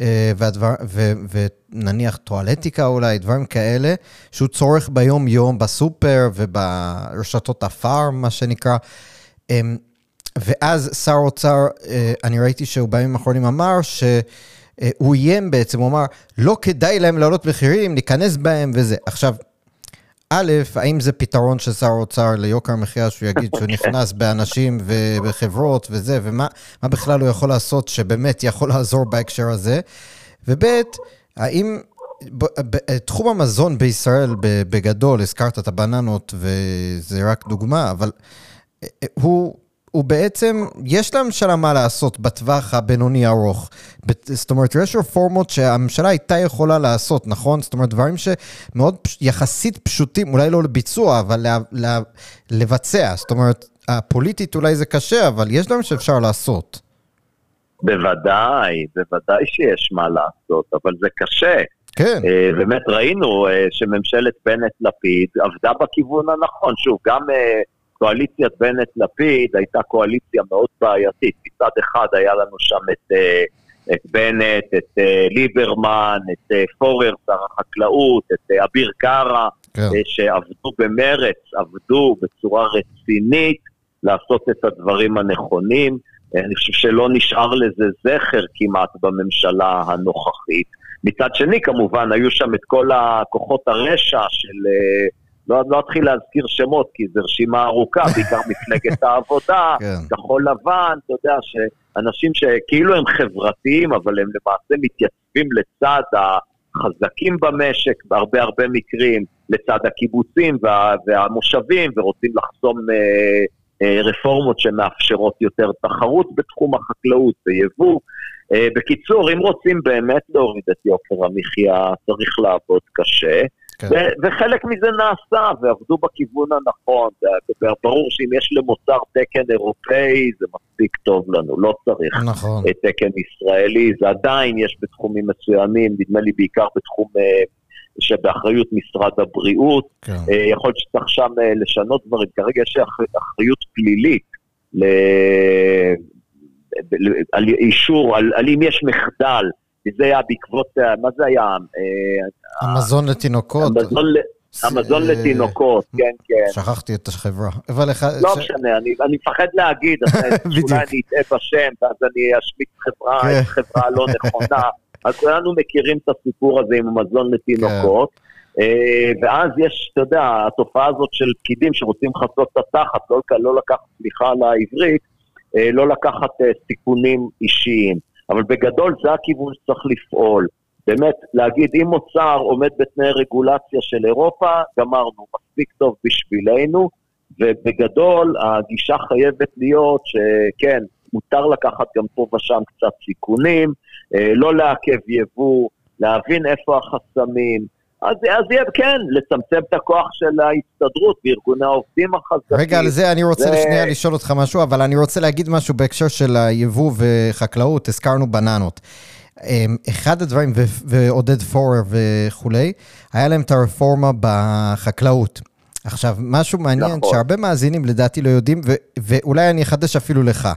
אה, והדבר, ו, ונניח טואלטיקה אולי, דברים כאלה, שהוא צורך ביום-יום בסופר וברשתות הפארם, מה שנקרא. ואז שר אוצר, אה, אני ראיתי שהוא בימים האחרונים אמר ש... אה, הוא איים בעצם, הוא אמר, לא כדאי להם להעלות מחירים, להיכנס בהם וזה. עכשיו, א', האם זה פתרון של שר האוצר ליוקר המחיה, שהוא יגיד שהוא נכנס באנשים ובחברות וזה, ומה בכלל הוא יכול לעשות שבאמת יכול לעזור בהקשר הזה? וב', האם תחום המזון בישראל בגדול, הזכרת את הבננות וזה רק דוגמה, אבל אה, הוא הוא בעצם, יש לממשלה מה לעשות בטווח הבינוני ארוך. זאת אומרת, יש רפורמות שהממשלה הייתה יכולה לעשות, נכון? זאת אומרת, דברים שמאוד יחסית פשוטים, אולי לא לביצוע, אבל לה, לה, לבצע. זאת אומרת, הפוליטית אולי זה קשה, אבל יש דברים שאפשר לעשות. בוודאי, בוודאי שיש מה לעשות, אבל זה קשה. כן. Uh, באמת ראינו uh, שממשלת בנט-לפיד עבדה בכיוון הנכון. שוב, גם... Uh, קואליציית בנט-לפיד הייתה קואליציה מאוד בעייתית. מצד אחד היה לנו שם את, אה, את בנט, את ליברמן, את פורר, שר החקלאות, את אביר קארה, כן. שעבדו במרץ, עבדו בצורה רצינית לעשות את הדברים הנכונים. אני חושב שלא נשאר לזה זכר כמעט בממשלה הנוכחית. מצד שני, כמובן, היו שם את כל הכוחות הרשע של... לא, לא אתחיל להזכיר שמות, כי זו רשימה ארוכה, בעיקר מפלגת העבודה, כן. כחול לבן, אתה יודע, שאנשים שכאילו הם חברתיים, אבל הם למעשה מתייצבים לצד החזקים במשק, בהרבה הרבה מקרים, לצד הקיבוצים וה, והמושבים, ורוצים לחסום אה, אה, רפורמות שמאפשרות יותר תחרות בתחום החקלאות ויבוא. אה, בקיצור, אם רוצים באמת להוריד את יוקר המחיה, צריך לעבוד קשה. כן. וחלק מזה נעשה, ועבדו בכיוון הנכון. ברור שאם יש למוצר תקן אירופאי, זה מספיק טוב לנו, לא צריך נכון. תקן ישראלי. זה עדיין יש בתחומים מסוימים, נדמה לי בעיקר בתחום אה, שבאחריות משרד הבריאות. כן. אה, יכול להיות שצריך שם לשנות דברים. כרגע יש אחריות פלילית ל... על אישור, על, על אם יש מחדל, זה היה בעקבות, מה זה היה? המזון לתינוקות. המזון לתינוקות, כן, כן. שכחתי את החברה. אבל אחד... לא משנה, אני מפחד להגיד, אולי אני אטעה בשם, ואז אני אשמיט חברה, כן. חברה לא נכונה. אז כולנו מכירים את הסיפור הזה עם המזון לתינוקות. כן. אה, ואז יש, אתה יודע, התופעה הזאת של פקידים שרוצים לחצות את התחת, לא, לא לקחת סליחה על העברית, אה, לא לקחת אה, סיכונים אישיים. אבל בגדול זה הכיוון שצריך לפעול. באמת, להגיד, אם מוצר עומד בתנאי רגולציה של אירופה, גמרנו, מספיק טוב בשבילנו, ובגדול הגישה חייבת להיות שכן, מותר לקחת גם פה ושם קצת סיכונים, אה, לא לעכב יבוא, להבין איפה החסמים, אז, אז יהיה, כן, לצמצם את הכוח של ההסתדרות וארגוני העובדים החזקים. רגע, על זה אני רוצה ו... לשנייה לשאול אותך משהו, אבל אני רוצה להגיד משהו בהקשר של היבוא וחקלאות, הזכרנו בננות. אמ, אחד הדברים, ועודד פורר וכולי, היה להם את הרפורמה בחקלאות. עכשיו, משהו מעניין, נכון. שהרבה מאזינים לדעתי לא יודעים, ואולי אני אחדש אפילו לך.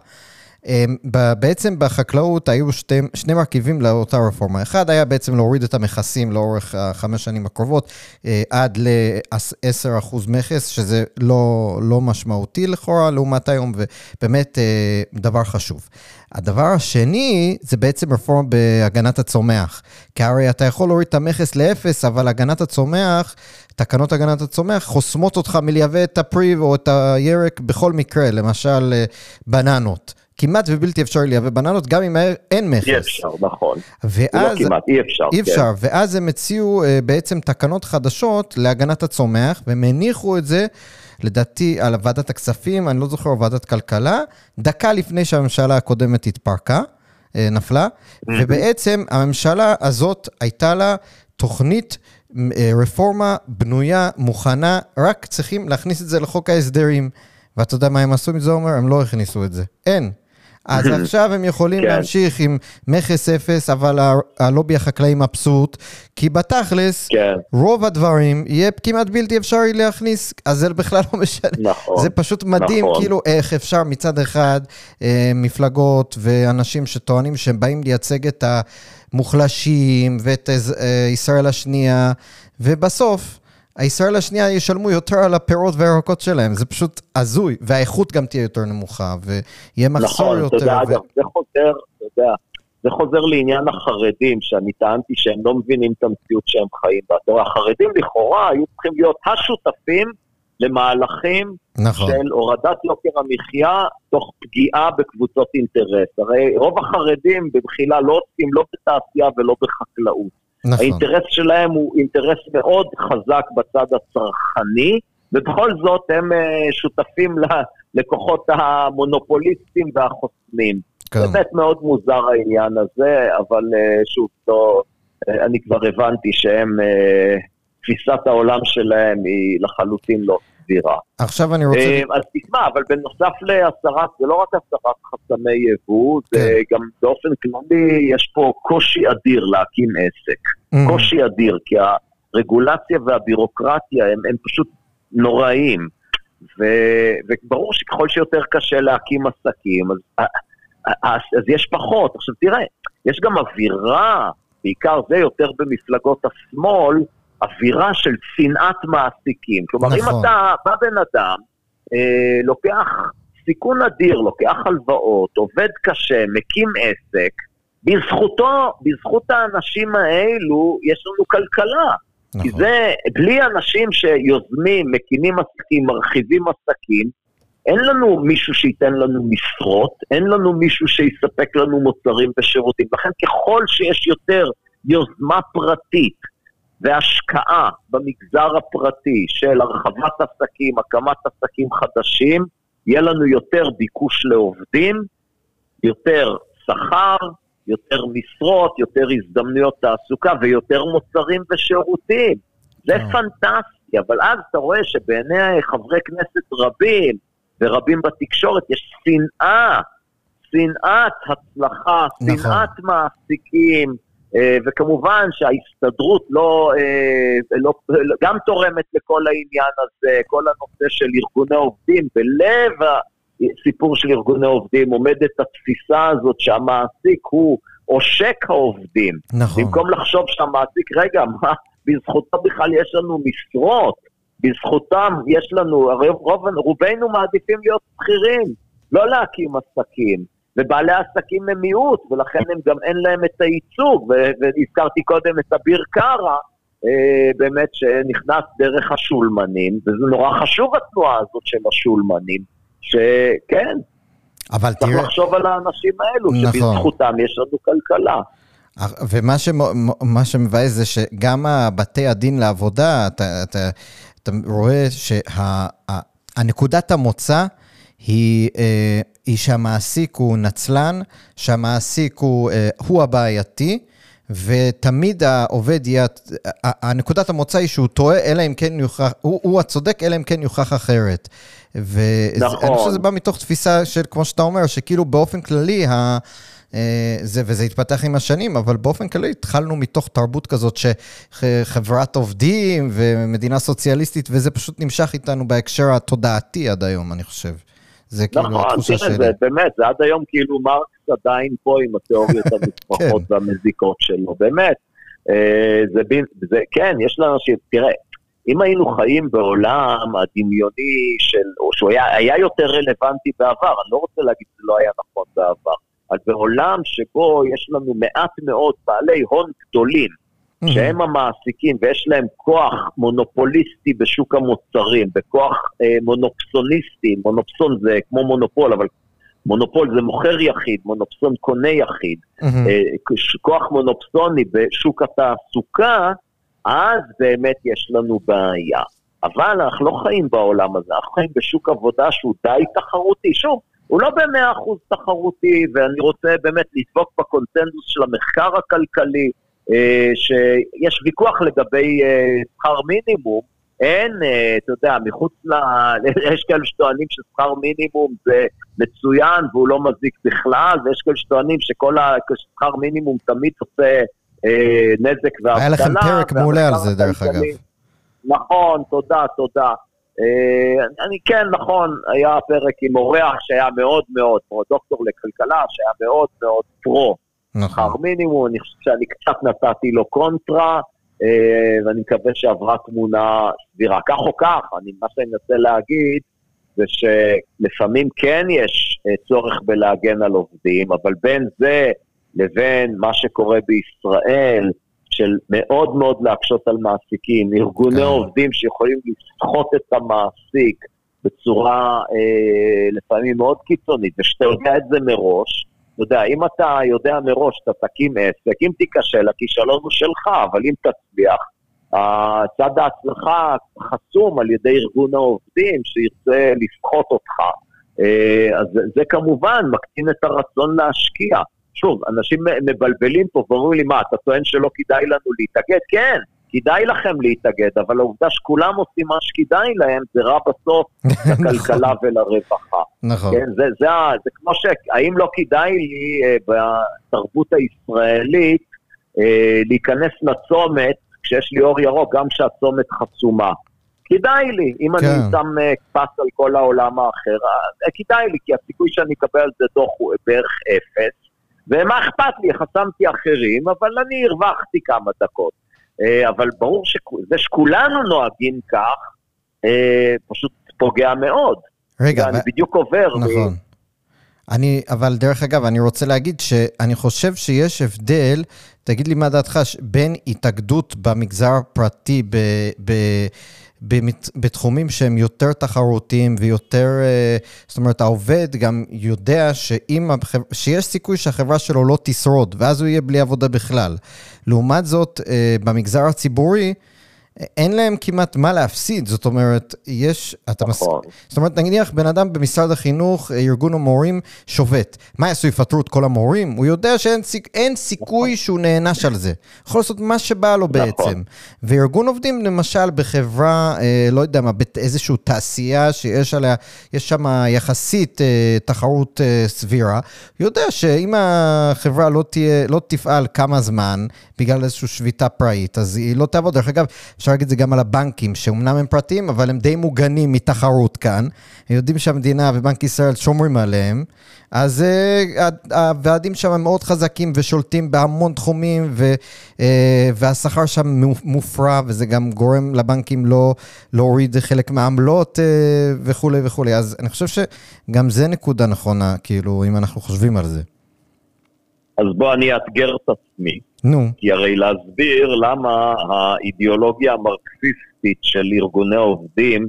אמ, בעצם בחקלאות היו שתי, שני מרכיבים לאותה רפורמה. אחד היה בעצם להוריד את המכסים לאורך החמש שנים הקרובות אה, עד ל-10% מכס, שזה לא, לא משמעותי לכאורה לעומת היום, ובאמת אה, דבר חשוב. הדבר השני זה בעצם רפורמה בהגנת הצומח. כי הרי אתה יכול להוריד את המכס לאפס, אבל הגנת הצומח, תקנות הגנת הצומח חוסמות אותך מלייבא את הפרי או את הירק בכל מקרה, למשל אה, בננות. כמעט ובלתי אפשרי לייבא בננות, גם אם אין מכס. אי אפשר, נכון. ואז... לא כמעט, אי אפשר. אי אפשר, כן. ואז הם הציעו uh, בעצם תקנות חדשות להגנת הצומח, והם הניחו את זה, לדעתי, על ועדת הכספים, אני לא זוכר, ועדת כלכלה, דקה לפני שהממשלה הקודמת התפרקה, uh, נפלה, ובעצם הממשלה הזאת הייתה לה תוכנית... אה, רפורמה בנויה, מוכנה, רק צריכים להכניס את זה לחוק ההסדרים. ואתה יודע מה הם עשו עם זה, עומר? הם לא הכניסו את זה. אין. אז עכשיו הם יכולים כן. להמשיך עם מכס אפס, אבל הלובי החקלאי מבסוט, כי בתכלס, כן. רוב הדברים יהיה כמעט בלתי אפשרי להכניס, אז זה בכלל לא משנה. נכון. זה פשוט מדהים, נכון. כאילו, איך אפשר מצד אחד אה, מפלגות ואנשים שטוענים שהם באים לייצג את המוחלשים ואת אה, ישראל השנייה, ובסוף... הישראל השנייה ישלמו יותר על הפירות והירקות שלהם, זה פשוט הזוי, והאיכות גם תהיה יותר נמוכה, ויהיה מחסור נכון, יותר. נכון, אתה יודע, ו... אגב, זה חוזר, אתה יודע, זה חוזר לעניין החרדים, שאני טענתי שהם לא מבינים את המציאות שהם חיים בה. אתה רואה, החרדים לכאורה היו צריכים להיות השותפים למהלכים נכון. של הורדת יוקר המחיה תוך פגיעה בקבוצות אינטרס. הרי רוב החרדים במחילה לא עוסקים לא בתעשייה ולא בחקלאות. נכון. האינטרס שלהם הוא אינטרס מאוד חזק בצד הצרכני, ובכל זאת הם uh, שותפים ללקוחות המונופוליסטים והחוסמים. כן. באמת מאוד מוזר העניין הזה, אבל uh, שוב, לא, uh, אני כבר הבנתי שהם, תפיסת העולם שלהם היא לחלוטין לא סבירה. עכשיו אני רוצה... אז תשמע, אבל בנוסף להסרת, זה לא רק הסרת חסמי יבוא, זה כן. גם באופן כללי, יש פה קושי אדיר להקים עסק. Mm. קושי אדיר, כי הרגולציה והבירוקרטיה הם, הם פשוט נוראיים. ו, וברור שככל שיותר קשה להקים עסקים, אז אז, אז יש פחות. עכשיו תראה, יש גם אווירה, בעיקר זה יותר במפלגות השמאל, אווירה של שנאת מעסיקים. כלומר, נכון. אם אתה בא בן אדם, אה, לוקח סיכון אדיר, לוקח הלוואות, עובד קשה, מקים עסק, בזכותו, בזכות האנשים האלו, יש לנו כלכלה. נכון. כי זה, בלי אנשים שיוזמים, מקימים עסקים, מרחיבים עסקים, אין לנו מישהו שייתן לנו משרות, אין לנו מישהו שיספק לנו מוצרים ושירותים. לכן ככל שיש יותר יוזמה פרטית והשקעה במגזר הפרטי של הרחבת עסקים, הקמת עסקים חדשים, יהיה לנו יותר ביקוש לעובדים, יותר שכר, יותר משרות, יותר הזדמנויות תעסוקה ויותר מוצרים ושירותים. זה אה. פנטסטי, אבל אז אתה רואה שבעיני חברי כנסת רבים ורבים בתקשורת יש שנאה, שנאת הצלחה, נכון. שנאת מעסיקים, אה, וכמובן שההסתדרות לא, אה, לא, גם תורמת לכל העניין הזה, כל הנושא של ארגוני עובדים, בלב הסיפור של ארגוני עובדים עומדת התפיסה הזאת שהמעסיק הוא עושק העובדים. נכון. במקום לחשוב שהמעסיק, רגע, מה, בזכותו בכלל יש לנו משרות, בזכותם יש לנו, הרי רוב, רובנו מעדיפים להיות שכירים, לא להקים עסקים. ובעלי העסקים הם מיעוט, ולכן הם גם אין להם את הייצוג, והזכרתי קודם את אביר קארה, אה, באמת שנכנס דרך השולמנים, וזה נורא חשוב התנועה הזאת של השולמנים, שכן, אבל צריך תראה... לחשוב על האנשים האלו, נכון. שבזכותם יש לנו כלכלה. ומה שמ, שמבאס זה שגם בתי הדין לעבודה, אתה, אתה, אתה רואה שהנקודת שה, המוצא היא, אה, היא שהמעסיק הוא נצלן, שהמעסיק הוא, אה, הוא הבעייתי, ותמיד העובד יהיה, הנקודת המוצא היא שהוא טועה, אלא אם כן יוכח, הוא, הוא הצודק, אלא אם כן יוכח אחרת. ואני נכון. חושב שזה בא מתוך תפיסה של, כמו שאתה אומר, שכאילו באופן כללי, ה... אה, זה, וזה התפתח עם השנים, אבל באופן כללי התחלנו מתוך תרבות כזאת שחברת עובדים ומדינה סוציאליסטית, וזה פשוט נמשך איתנו בהקשר התודעתי עד היום, אני חושב. זה כאילו נכון, התחושה שלי. נכון, באמת, זה עד היום כאילו מרקס עדיין פה עם התיאוריות המסמכות כן. והמזיקות שלו, באמת. אה, זה, זה, כן, יש לאנשים, תראה, אם היינו חיים בעולם הדמיוני של, או שהוא היה, היה יותר רלוונטי בעבר, אני לא רוצה להגיד שזה לא היה נכון בעבר, אבל בעולם שבו יש לנו מעט מאוד בעלי הון גדולים. שהם המעסיקים ויש להם כוח מונופוליסטי בשוק המוצרים, בכוח אה, מונופסוניסטי, מונופסון זה כמו מונופול, אבל מונופול זה מוכר יחיד, מונופסון קונה יחיד, mm-hmm. אה, כוח מונופסוני בשוק התעסוקה, אז באמת יש לנו בעיה. אבל אנחנו לא חיים בעולם הזה, אנחנו חיים בשוק עבודה שהוא די תחרותי. שוב, הוא לא במאה אחוז תחרותי, ואני רוצה באמת לדבוק בקונצנזוס של המחקר הכלכלי, שיש ויכוח לגבי אה, שכר מינימום, אין, אה, אתה יודע, מחוץ ל... יש כאלה שטוענים ששכר מינימום זה מצוין והוא לא מזיק בכלל, ויש כאלה שטוענים שכל השכר מינימום תמיד עושה אה, נזק ואבטלה. היה לכם פרק מעולה על זה, דרך אגב. נכון, תודה, תודה. אה, אני כן, נכון, היה פרק עם אורח שהיה מאוד מאוד, פרו דוקטור לכלכלה, שהיה מאוד מאוד פרו. נכון. שכר מינימום, אני חושב שאני קצת נתתי לו קונטרה, אה, ואני מקווה שעברה תמונה סבירה. כך או כך, אני, מה שאני מנסה להגיד, זה שלפעמים כן יש צורך בלהגן על עובדים, אבל בין זה לבין מה שקורה בישראל, של מאוד מאוד להקשות על מעסיקים, ארגוני כן. עובדים שיכולים לסחוט את המעסיק בצורה אה, לפעמים מאוד קיצונית, ושאתה יודע את זה מראש, אתה יודע, אם אתה יודע מראש שאתה תקים עסק, אם תיכשל, הכישלון הוא שלך, אבל אם תצליח, צד ההצלחה חסום על ידי ארגון העובדים שירצה לסחוט אותך. אה, אז זה כמובן מקטין את הרצון להשקיע. שוב, אנשים מבלבלים פה ואומרים לי, מה, אתה טוען שלא כדאי לנו להתאגד? כן, כדאי לכם להתאגד, אבל העובדה שכולם עושים מה שכדאי להם, זה רע בסוף לכלכלה נכון. ולרווחה. נכון. כן, זה, זה, זה כמו ש... האם לא כדאי לי אה, בתרבות הישראלית אה, להיכנס לצומת כשיש לי אור ירוק, גם כשהצומת חסומה? כדאי לי, אם כן. אני שם אה, פס על כל העולם האחר, אה, כדאי לי, כי הסיכוי שאני אקבל על זה דוח הוא בערך אפס, ומה אכפת לי, חסמתי אחרים, אבל אני הרווחתי כמה דקות. אה, אבל ברור שזה שכולנו נוהגים כך, אה, פשוט פוגע מאוד. רגע, ואני ו- בדיוק עובר. נכון. אני, אבל דרך אגב, אני רוצה להגיד שאני חושב שיש הבדל, תגיד לי מה דעתך, בין התאגדות במגזר הפרטי ב, ב, בתחומים שהם יותר תחרותיים ויותר, אה, זאת אומרת, העובד גם יודע שאם. שיש סיכוי שהחברה שלו לא תשרוד, ואז הוא יהיה בלי עבודה בכלל. לעומת זאת, אה, במגזר הציבורי, אין להם כמעט מה להפסיד, זאת אומרת, יש, אתה מס... נכון. זאת אומרת, נניח בן אדם במשרד החינוך, אה, ארגון המורים שובת. מה יעשו, יפטרו את כל המורים? הוא יודע שאין סיכ... סיכוי שהוא נענש על זה. יכול לעשות מה שבא לו בעצם. וארגון עובדים, למשל, בחברה, אה, לא יודע מה, באיזושהי תעשייה שיש עליה, יש שם יחסית אה, תחרות אה, סבירה, יודע שאם החברה לא, תהיה, לא תפעל כמה זמן, בגלל איזושהי שביתה פראית, אז היא לא תעבוד. דרך אגב, אפשר להגיד את זה גם על הבנקים, שאומנם הם פרטיים, אבל הם די מוגנים מתחרות כאן. הם יודעים שהמדינה ובנק ישראל שומרים עליהם, אז uh, הוועדים שם מאוד חזקים ושולטים בהמון תחומים, ו, uh, והשכר שם מופרע, וזה גם גורם לבנקים לא להוריד חלק מהעמלות uh, וכולי וכולי. אז אני חושב שגם זה נקודה נכונה, כאילו, אם אנחנו חושבים על זה. אז בוא אני אאתגר את עצמי. נו. כי הרי להסביר למה האידיאולוגיה המרקסיסטית של ארגוני עובדים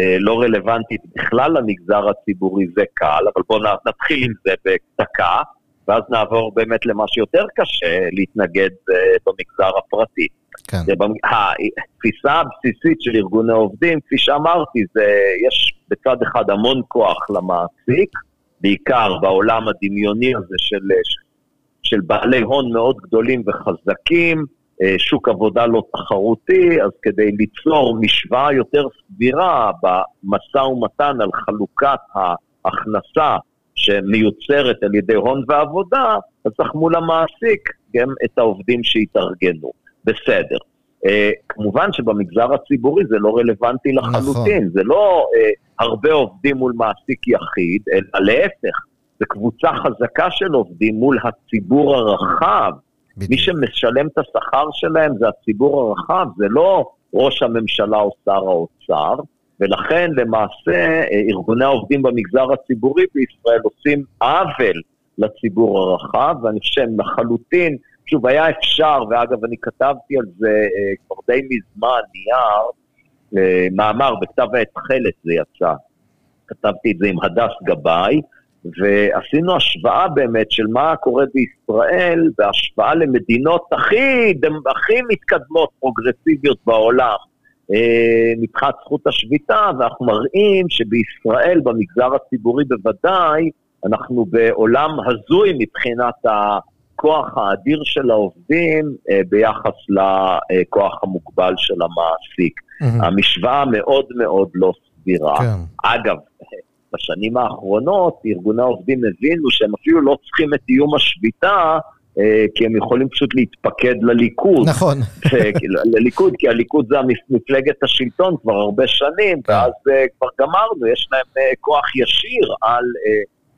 אה, לא רלוונטית בכלל למגזר הציבורי זה קל, אבל בואו נתחיל עם זה בדקה, ואז נעבור באמת למה שיותר קשה להתנגד אה, במגזר הפרטי. כן. זה, התפיסה הבסיסית של ארגוני עובדים, כפי שאמרתי, זה יש בצד אחד המון כוח למעסיק, בעיקר בעולם הדמיוני הזה של של בעלי הון מאוד גדולים וחזקים, שוק עבודה לא תחרותי, אז כדי ליצור משוואה יותר סבירה במשא ומתן על חלוקת ההכנסה שמיוצרת על ידי הון ועבודה, אז צריך מול המעסיק גם את העובדים שהתארגנו. בסדר. כמובן שבמגזר הציבורי זה לא רלוונטי לחלוטין, נכון. זה לא הרבה עובדים מול מעסיק יחיד, אלא להפך. זה קבוצה חזקה של עובדים מול הציבור הרחב. בדיוק. מי שמשלם את השכר שלהם זה הציבור הרחב, זה לא ראש הממשלה או שר האוצר, ולכן למעשה ארגוני העובדים במגזר הציבורי בישראל עושים עוול לציבור הרחב, ואני חושב לחלוטין, שוב, היה אפשר, ואגב, אני כתבתי על זה כבר די מזמן, נייר, מאמר בכתב העת תכלת זה יצא. כתבתי את זה עם הדס גבאי, ועשינו השוואה באמת של מה קורה בישראל בהשוואה למדינות הכי, הכי מתקדמות, פרוגרסיביות בעולם מבחינת זכות השביתה, ואנחנו מראים שבישראל, במגזר הציבורי בוודאי, אנחנו בעולם הזוי מבחינת הכוח האדיר של העובדים ביחס לכוח המוגבל של המעסיק. Mm-hmm. המשוואה מאוד מאוד לא סבירה. כן. אגב, בשנים האחרונות ארגוני העובדים הבינו שהם אפילו לא צריכים את איום השביתה, כי הם יכולים פשוט להתפקד לליכוד. נכון. לליכוד, כי הליכוד זה מפלגת השלטון כבר הרבה שנים, ואז כבר גמרנו, יש להם כוח ישיר על,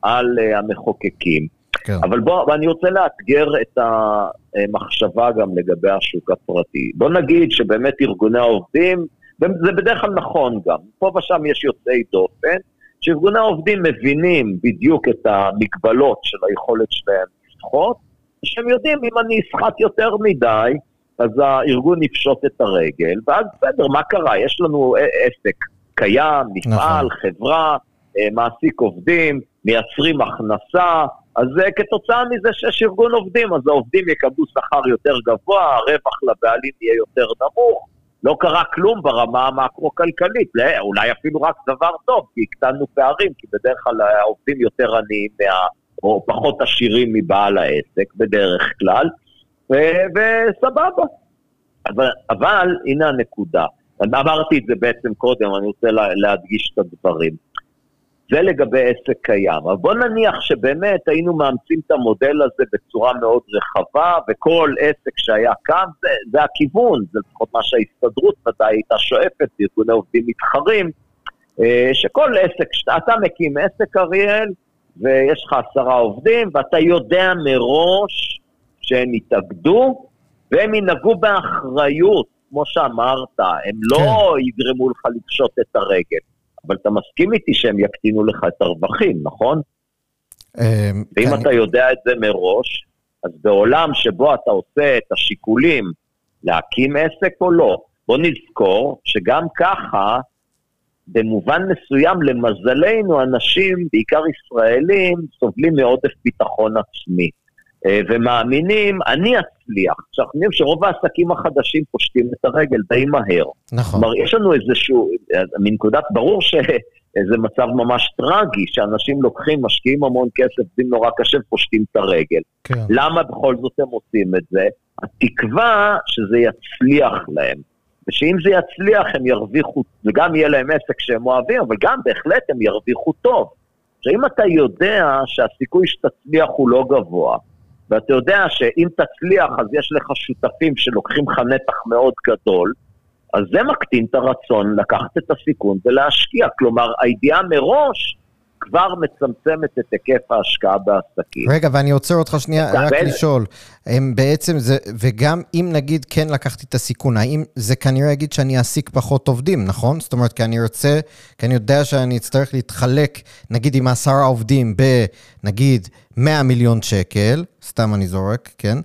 על המחוקקים. כן. אבל בוא, אני רוצה לאתגר את המחשבה גם לגבי השוק הפרטי. בוא נגיד שבאמת ארגוני העובדים, זה בדרך כלל נכון גם, פה ושם יש יוצאי דופן, שארגוני העובדים מבינים בדיוק את המגבלות של היכולת שלהם לשחות, שהם יודעים אם אני אסחט יותר מדי, אז הארגון יפשוט את הרגל, ואז בסדר, מה קרה? יש לנו עסק קיים, מפעל, נכון. חברה, מעסיק עובדים, מייצרים הכנסה, אז כתוצאה מזה שיש ארגון עובדים, אז העובדים יקבלו שכר יותר גבוה, הרווח לבעלים יהיה יותר נמוך, לא קרה כלום ברמה המקרו-כלכלית, אולי אפילו רק דבר טוב, כי הקטנו פערים, כי בדרך כלל העובדים יותר עניים מה... או פחות עשירים מבעל העסק, בדרך כלל, ו- וסבבה. אבל, אבל הנה הנקודה, אמרתי את זה בעצם קודם, אני רוצה לה, להדגיש את הדברים. זה לגבי עסק קיים. אבל בוא נניח שבאמת היינו מאמצים את המודל הזה בצורה מאוד רחבה, וכל עסק שהיה קם, זה, זה הכיוון, זה לפחות מה שההסתדרות ודאי הייתה שואפת, ארגוני עובדים מתחרים, אה, שכל עסק, אתה מקים עסק, אריאל, ויש לך עשרה עובדים, ואתה יודע מראש שהם יתאגדו, והם ינהגו באחריות, כמו שאמרת, הם לא כן. יגרמו לך לפשוט את הרגל. אבל אתה מסכים איתי שהם יקטינו לך את הרווחים, נכון? אמ, ואם אתה יודע את זה מראש, אז בעולם שבו אתה עושה את השיקולים להקים עסק או לא, בוא נזכור שגם ככה, במובן מסוים, למזלנו, אנשים, בעיקר ישראלים, סובלים מעודף ביטחון עצמי. אה, ומאמינים, אני אצליח. עכשיו, אנחנו יודעים שרוב העסקים החדשים פושטים את הרגל די מהר. נכון. כלומר, יש לנו איזשהו, מנקודת, ברור שזה מצב ממש טרגי, שאנשים לוקחים, משקיעים המון כסף, עובדים נורא קשה ופושטים את הרגל. כן. למה בכל זאת הם עושים את זה? התקווה שזה יצליח להם. ושאם זה יצליח הם ירוויחו, וגם יהיה להם עסק שהם אוהבים, אבל גם בהחלט הם ירוויחו טוב. עכשיו, אם אתה יודע שהסיכוי שתצליח הוא לא גבוה, ואתה יודע שאם תצליח אז יש לך שותפים שלוקחים לך נתח מאוד גדול, אז זה מקטין את הרצון לקחת את הסיכון ולהשקיע. כלומר, הידיעה מראש כבר מצמצמת את היקף ההשקעה בעסקים. רגע, ואני עוצר אותך שנייה, רק לשאול. הם בעצם זה, וגם אם נגיד כן לקחתי את הסיכון, האם זה כנראה יגיד שאני אעסיק פחות עובדים, נכון? זאת אומרת, כי אני רוצה, כי אני יודע שאני אצטרך להתחלק, נגיד עם עשרה עובדים בנגיד 100 מיליון שקל, סתם אני זורק, כן?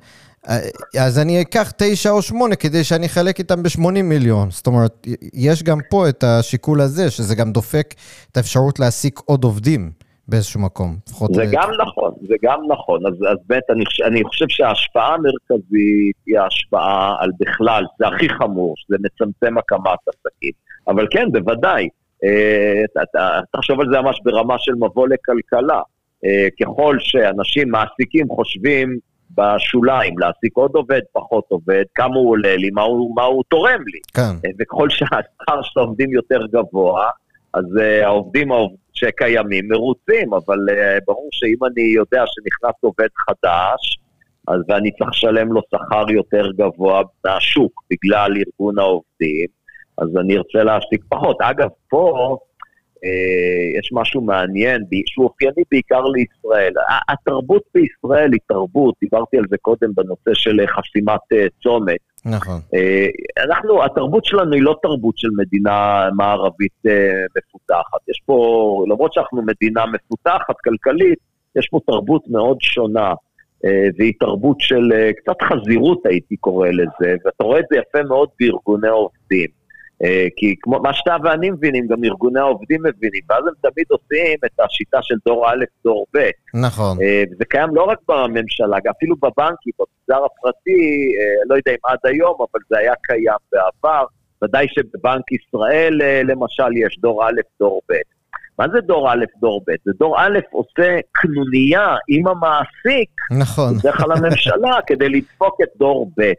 אז אני אקח תשע או שמונה כדי שאני אחלק איתם ב-80 מיליון. זאת אומרת, יש גם פה את השיקול הזה, שזה גם דופק את האפשרות להעסיק עוד עובדים באיזשהו מקום. זה ל... גם נכון, זה גם נכון. אז, אז באמת, אני, אני חושב שההשפעה המרכזית היא ההשפעה על בכלל, זה הכי חמור, שזה מצמצם הקמת עסקים. אבל כן, בוודאי, אה, תחשוב על זה ממש ברמה של מבוא לכלכלה. אה, ככל שאנשים, מעסיקים, חושבים בשוליים, להעסיק עוד עובד, פחות עובד, כמה הוא עולה לי, מה הוא, מה הוא תורם לי. כן. אה, וככל שהשכר של העובדים יותר גבוה, אז uh, העובדים שקיימים מרוצים, אבל uh, ברור שאם אני יודע שנכנס עובד חדש, אז ואני צריך לשלם לו שכר יותר גבוה מהשוק בגלל ארגון העובדים, אז אני ארצה להעסיק פחות. אגב, פה יש משהו מעניין, שהוא אופייני בעיקר לישראל. התרבות בישראל היא תרבות, דיברתי על זה קודם בנושא של חסימת אה, צומת. נכון. אה, אנחנו, התרבות שלנו היא לא תרבות של מדינה מערבית מפותחת. יש פה, למרות שאנחנו מדינה מפותחת כלכלית, יש פה תרבות מאוד שונה. והיא תרבות של קצת חזירות הייתי קורא לזה, ואתה רואה את זה יפה מאוד בארגוני עובדים. אה, כי כמו מה שאתה ואני מבינים, גם ארגוני העובדים מבינים, ואז הם תמיד עושים את השיטה של דור א', דור ב'. נכון. אה, וזה קיים לא רק בממשלה, אפילו בבנקים, במגזר הפרטי, אה, לא יודע אם עד היום, אבל זה היה קיים בעבר. ודאי שבבנק ישראל, למשל, יש דור א', דור ב'. מה זה דור א', דור ב'? זה דור א' עושה קנוניה עם המעסיק, נכון, בדרך כלל הממשלה, כדי לדפוק את דור ב'.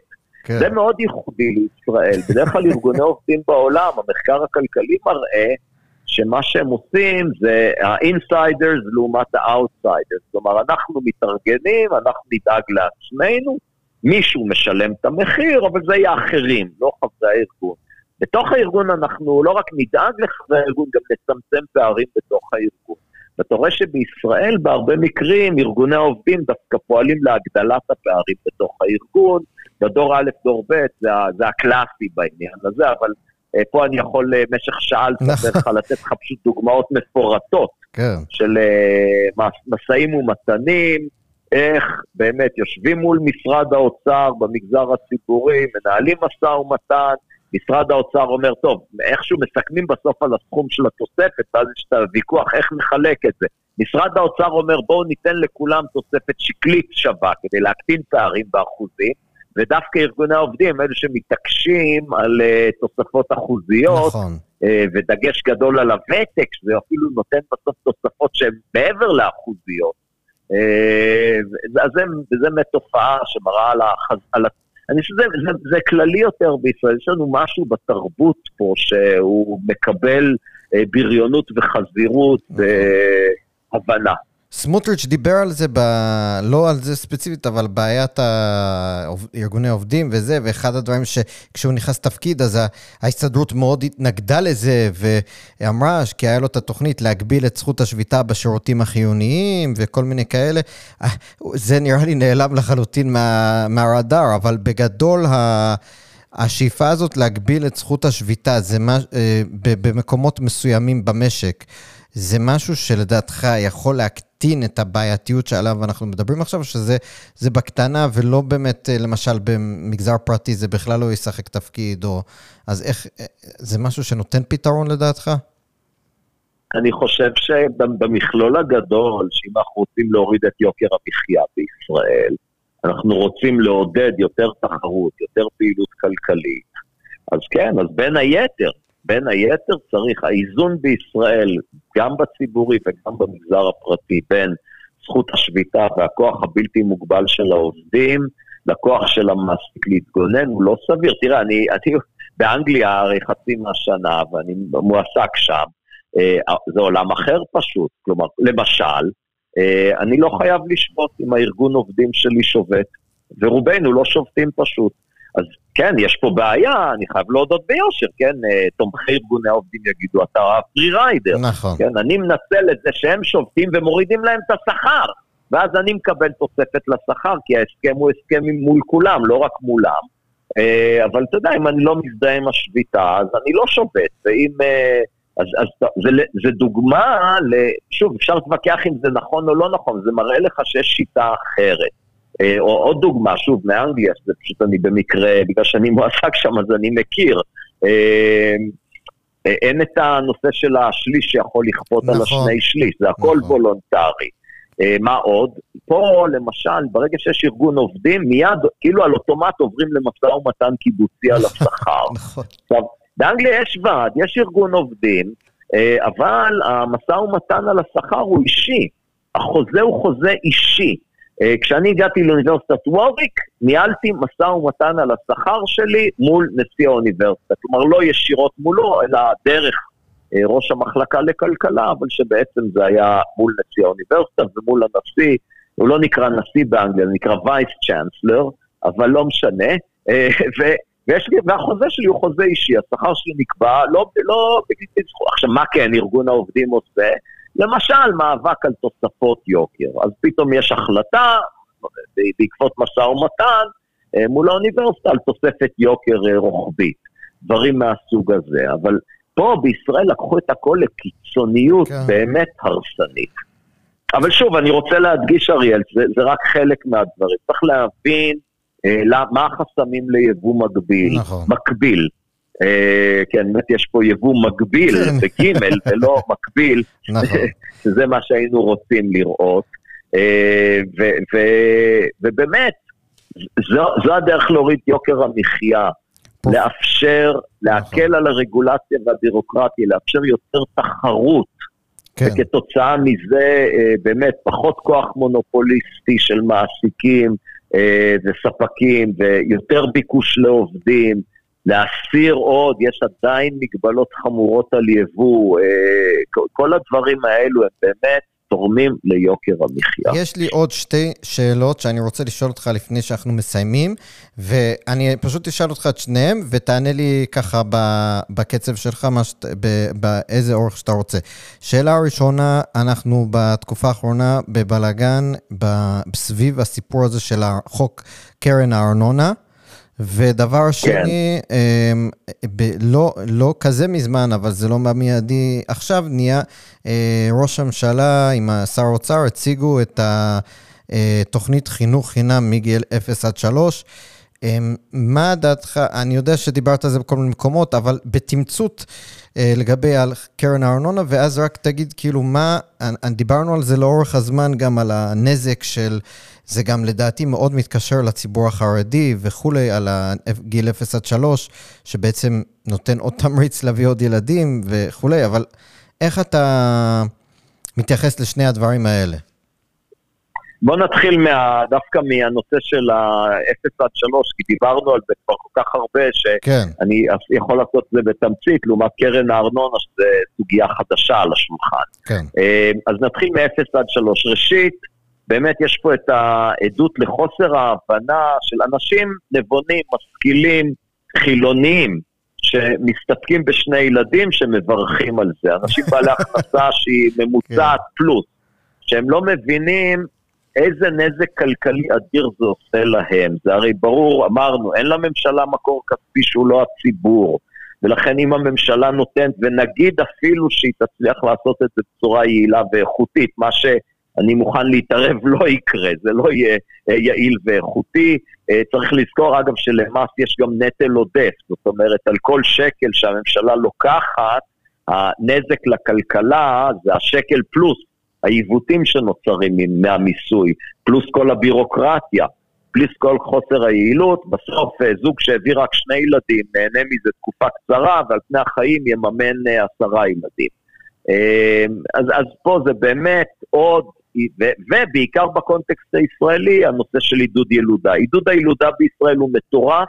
כן. זה מאוד ייחודי לישראל. בדרך כלל ארגוני עובדים בעולם, המחקר הכלכלי מראה שמה שהם עושים זה ה-insiders לעומת ה-outsiders. כלומר, אנחנו מתארגנים, אנחנו נדאג לעצמנו, מישהו משלם את המחיר, אבל זה יהיה אחרים, לא חברי הארגון. בתוך הארגון אנחנו לא רק נדאג לחברי הארגון, גם נצמצם פערים בתוך הארגון. ואתה רואה שבישראל בהרבה מקרים ארגוני העובדים דווקא פועלים להגדלת הפערים בתוך הארגון, בדור א', דור ב', זה, זה הקלאסי בעניין הזה, אבל אה, פה אני יכול אה, במשך שעה לספר לך, לתת לך פשוט דוגמאות מפורטות כן. של אה, משאים ומתנים, איך באמת יושבים מול משרד האוצר במגזר הציבורי, מנהלים משא ומתן, משרד האוצר אומר, טוב, איכשהו מסכמים בסוף על הסכום של התוספת, ואז יש את הוויכוח איך נחלק את זה. משרד האוצר אומר, בואו ניתן לכולם תוספת שקלית שווה כדי להקטין פערים באחוזים, ודווקא ארגוני העובדים אלו שמתעקשים על uh, תוספות אחוזיות, נכון. uh, ודגש גדול על הוותק, שזה אפילו נותן בסוף תוספות שהן מעבר לאחוזיות. Uh, אז זה, זה באמת תופעה שמראה על, החז... על אני חושב שזה זה, זה כללי יותר בישראל, יש לנו משהו בתרבות פה שהוא מקבל אה, בריונות וחזירות והבנה. סמוטריץ' דיבר על זה, ב... לא על זה ספציפית, אבל בעיית ארגוני עובדים וזה, ואחד הדברים שכשהוא נכנס לתפקיד, אז ההסתדרות מאוד התנגדה לזה, ואמרה כי היה לו את התוכנית להגביל את זכות השביתה בשירותים החיוניים וכל מיני כאלה. זה נראה לי נעלם לחלוטין מה... מהרדאר, אבל בגדול ה... השאיפה הזאת להגביל את זכות השביתה, זה מה, אה, במקומות מסוימים במשק, זה משהו שלדעתך יכול להקטין את הבעייתיות שעליו אנחנו מדברים עכשיו, שזה בקטנה ולא באמת, אה, למשל במגזר פרטי זה בכלל לא ישחק תפקיד, או... אז איך, אה, זה משהו שנותן פתרון לדעתך? אני חושב שבמכלול הגדול, שאם אנחנו רוצים להוריד את יוקר המחיה בישראל, אנחנו רוצים לעודד יותר תחרות, יותר פעילות כלכלית, אז כן, אז בין היתר, בין היתר צריך, האיזון בישראל, גם בציבורי וגם במגזר הפרטי, בין זכות השביתה והכוח הבלתי מוגבל של העובדים, לכוח של המעסיק להתגונן, הוא לא סביר. תראה, אני, אני באנגליה הרי חצי מהשנה, ואני מועסק שם, אה, זה עולם אחר פשוט. כלומר, למשל, אה, אני לא חייב לשבות אם הארגון עובדים שלי שובת, ורובנו לא שובתים פשוט. אז כן, יש פה בעיה, אני חייב להודות ביושר, כן? אה, תומכי ארגוני העובדים יגידו, אתה פרי ריידר. נכון. כן, אני מנצל את זה שהם שובתים ומורידים להם את השכר, ואז אני מקבל תוספת לשכר, כי ההסכם הוא הסכם מול כולם, לא רק מולם. אה, אבל אתה יודע, אם אני לא מזדהה עם השביתה, אז אני לא שובת, ואם... אז, אז זה, זה דוגמה, ל, שוב, אפשר להתווכח אם זה נכון או לא נכון, זה מראה לך שיש שיטה אחרת. אה, או עוד דוגמה, שוב, מאנגליה, שזה פשוט אני במקרה, בגלל שאני מועסק שם אז אני מכיר. אה, אה, אין את הנושא של השליש שיכול לכפות נכון, על השני שליש, זה הכל נכון. וולונטרי. מה עוד? פה למשל, ברגע שיש ארגון עובדים, מיד, כאילו על אוטומט עוברים למשא ומתן קיבוצי על השכר. נכון. עכשיו, באנגליה יש ועד, יש ארגון עובדים, אבל המשא ומתן על השכר הוא אישי. החוזה הוא חוזה אישי. אה, כשאני הגעתי לאוניברסיטת ווריק, ניהלתי משא ומתן על השכר שלי מול נשיא האוניברסיטה. כלומר, לא ישירות מולו, אלא דרך אה, ראש המחלקה לכלכלה, אבל שבעצם זה היה מול נשיא האוניברסיטה ומול הנשיא, הוא לא נקרא נשיא באנגליה, זה נקרא וייס צ'אנסלר, אבל לא משנה. אה, ו... ויש לי, והחוזה שלי הוא חוזה אישי, השכר שלי נקבע, לא, לא. עכשיו, מה כן ארגון העובדים עושה? למשל, מאבק על תוספות יוקר. אז פתאום יש החלטה, בעקבות משא ומתן, אה, מול האוניברסיטה על תוספת יוקר אה, רוחבית. דברים מהסוג הזה. אבל פה בישראל לקחו את הכל לקיצוניות כן. באמת הרסנית. אבל שוב, אני רוצה להדגיש, אריאל, זה, זה רק חלק מהדברים. צריך להבין אה, מה החסמים ליבוא מקביל. נכון. מקביל. כן, באמת יש פה יבוא מקביל כן. בגימל ולא מקביל, נכון. שזה מה שהיינו רוצים לראות. אה, ובאמת, זו הדרך להוריד יוקר המחיה. לאפשר, להקל נכון. על הרגולציה והבירוקרטיה, לאפשר יותר תחרות. כן. וכתוצאה מזה, אה, באמת, פחות כוח מונופוליסטי של מעסיקים וספקים, ויותר ביקוש לעובדים, להסיר עוד, יש עדיין מגבלות חמורות על יבוא, אה, כל הדברים האלו הם באמת תורמים ליוקר המחיה. יש לי עוד שתי שאלות שאני רוצה לשאול אותך לפני שאנחנו מסיימים, ואני פשוט אשאל אותך את שניהם, ותענה לי ככה בקצב שלך, שת, באיזה אורך שאתה רוצה. שאלה ראשונה, אנחנו בתקופה האחרונה בבלגן סביב הסיפור הזה של החוק קרן הארנונה. ודבר כן. שני, כן. ב- לא, לא כזה מזמן, אבל זה לא מיידי עכשיו, נהיה אה, ראש הממשלה עם שר האוצר, הציגו את התוכנית אה, חינוך חינם מגיל 0 עד 3. אמ, מה דעתך, אני יודע שדיברת על זה בכל מיני מקומות, אבל בתמצות לגבי על קרן הארנונה, ואז רק תגיד כאילו מה, דיברנו על זה לאורך הזמן, גם על הנזק של זה גם לדעתי מאוד מתקשר לציבור החרדי וכולי, על גיל 0 עד 3, שבעצם נותן עוד תמריץ להביא עוד ילדים וכולי, אבל איך אתה מתייחס לשני הדברים האלה? בוא נתחיל מה, דווקא מהנושא של ה-0 עד 3, כי דיברנו על זה כבר כל כך הרבה, שאני כן. יכול לעשות את זה בתמצית, לעומת קרן הארנונה, שזו סוגיה חדשה על השולחן. כן. אז נתחיל מ-0 עד 3. ראשית, באמת יש פה את העדות לחוסר ההבנה של אנשים נבונים, משכילים, חילוניים, שמסתפקים בשני ילדים שמברכים על זה. אנשים בעלי הכנסה שהיא ממוצעת כן. פלוס, שהם לא מבינים איזה נזק כלכלי אדיר זה עושה להם. זה הרי ברור, אמרנו, אין לממשלה מקור כספי שהוא לא הציבור. ולכן אם הממשלה נותנת, ונגיד אפילו שהיא תצליח לעשות את זה בצורה יעילה ואיכותית, מה ש... אני מוכן להתערב, לא יקרה, זה לא יהיה אה, יעיל ואיכותי. אה, צריך לזכור, אגב, שלמס יש גם נטל עודף, זאת אומרת, על כל שקל שהממשלה לוקחת, הנזק לכלכלה זה השקל פלוס העיוותים שנוצרים מהמיסוי, פלוס כל הבירוקרטיה, פלוס כל חוסר היעילות, בסוף אה, זוג שהביא רק שני ילדים נהנה מזה תקופה קצרה, ועל פני החיים יממן עשרה ילדים. אז, אז פה זה באמת עוד ובעיקר בקונטקסט הישראלי, הנושא של עידוד ילודה. עידוד הילודה בישראל הוא מטורף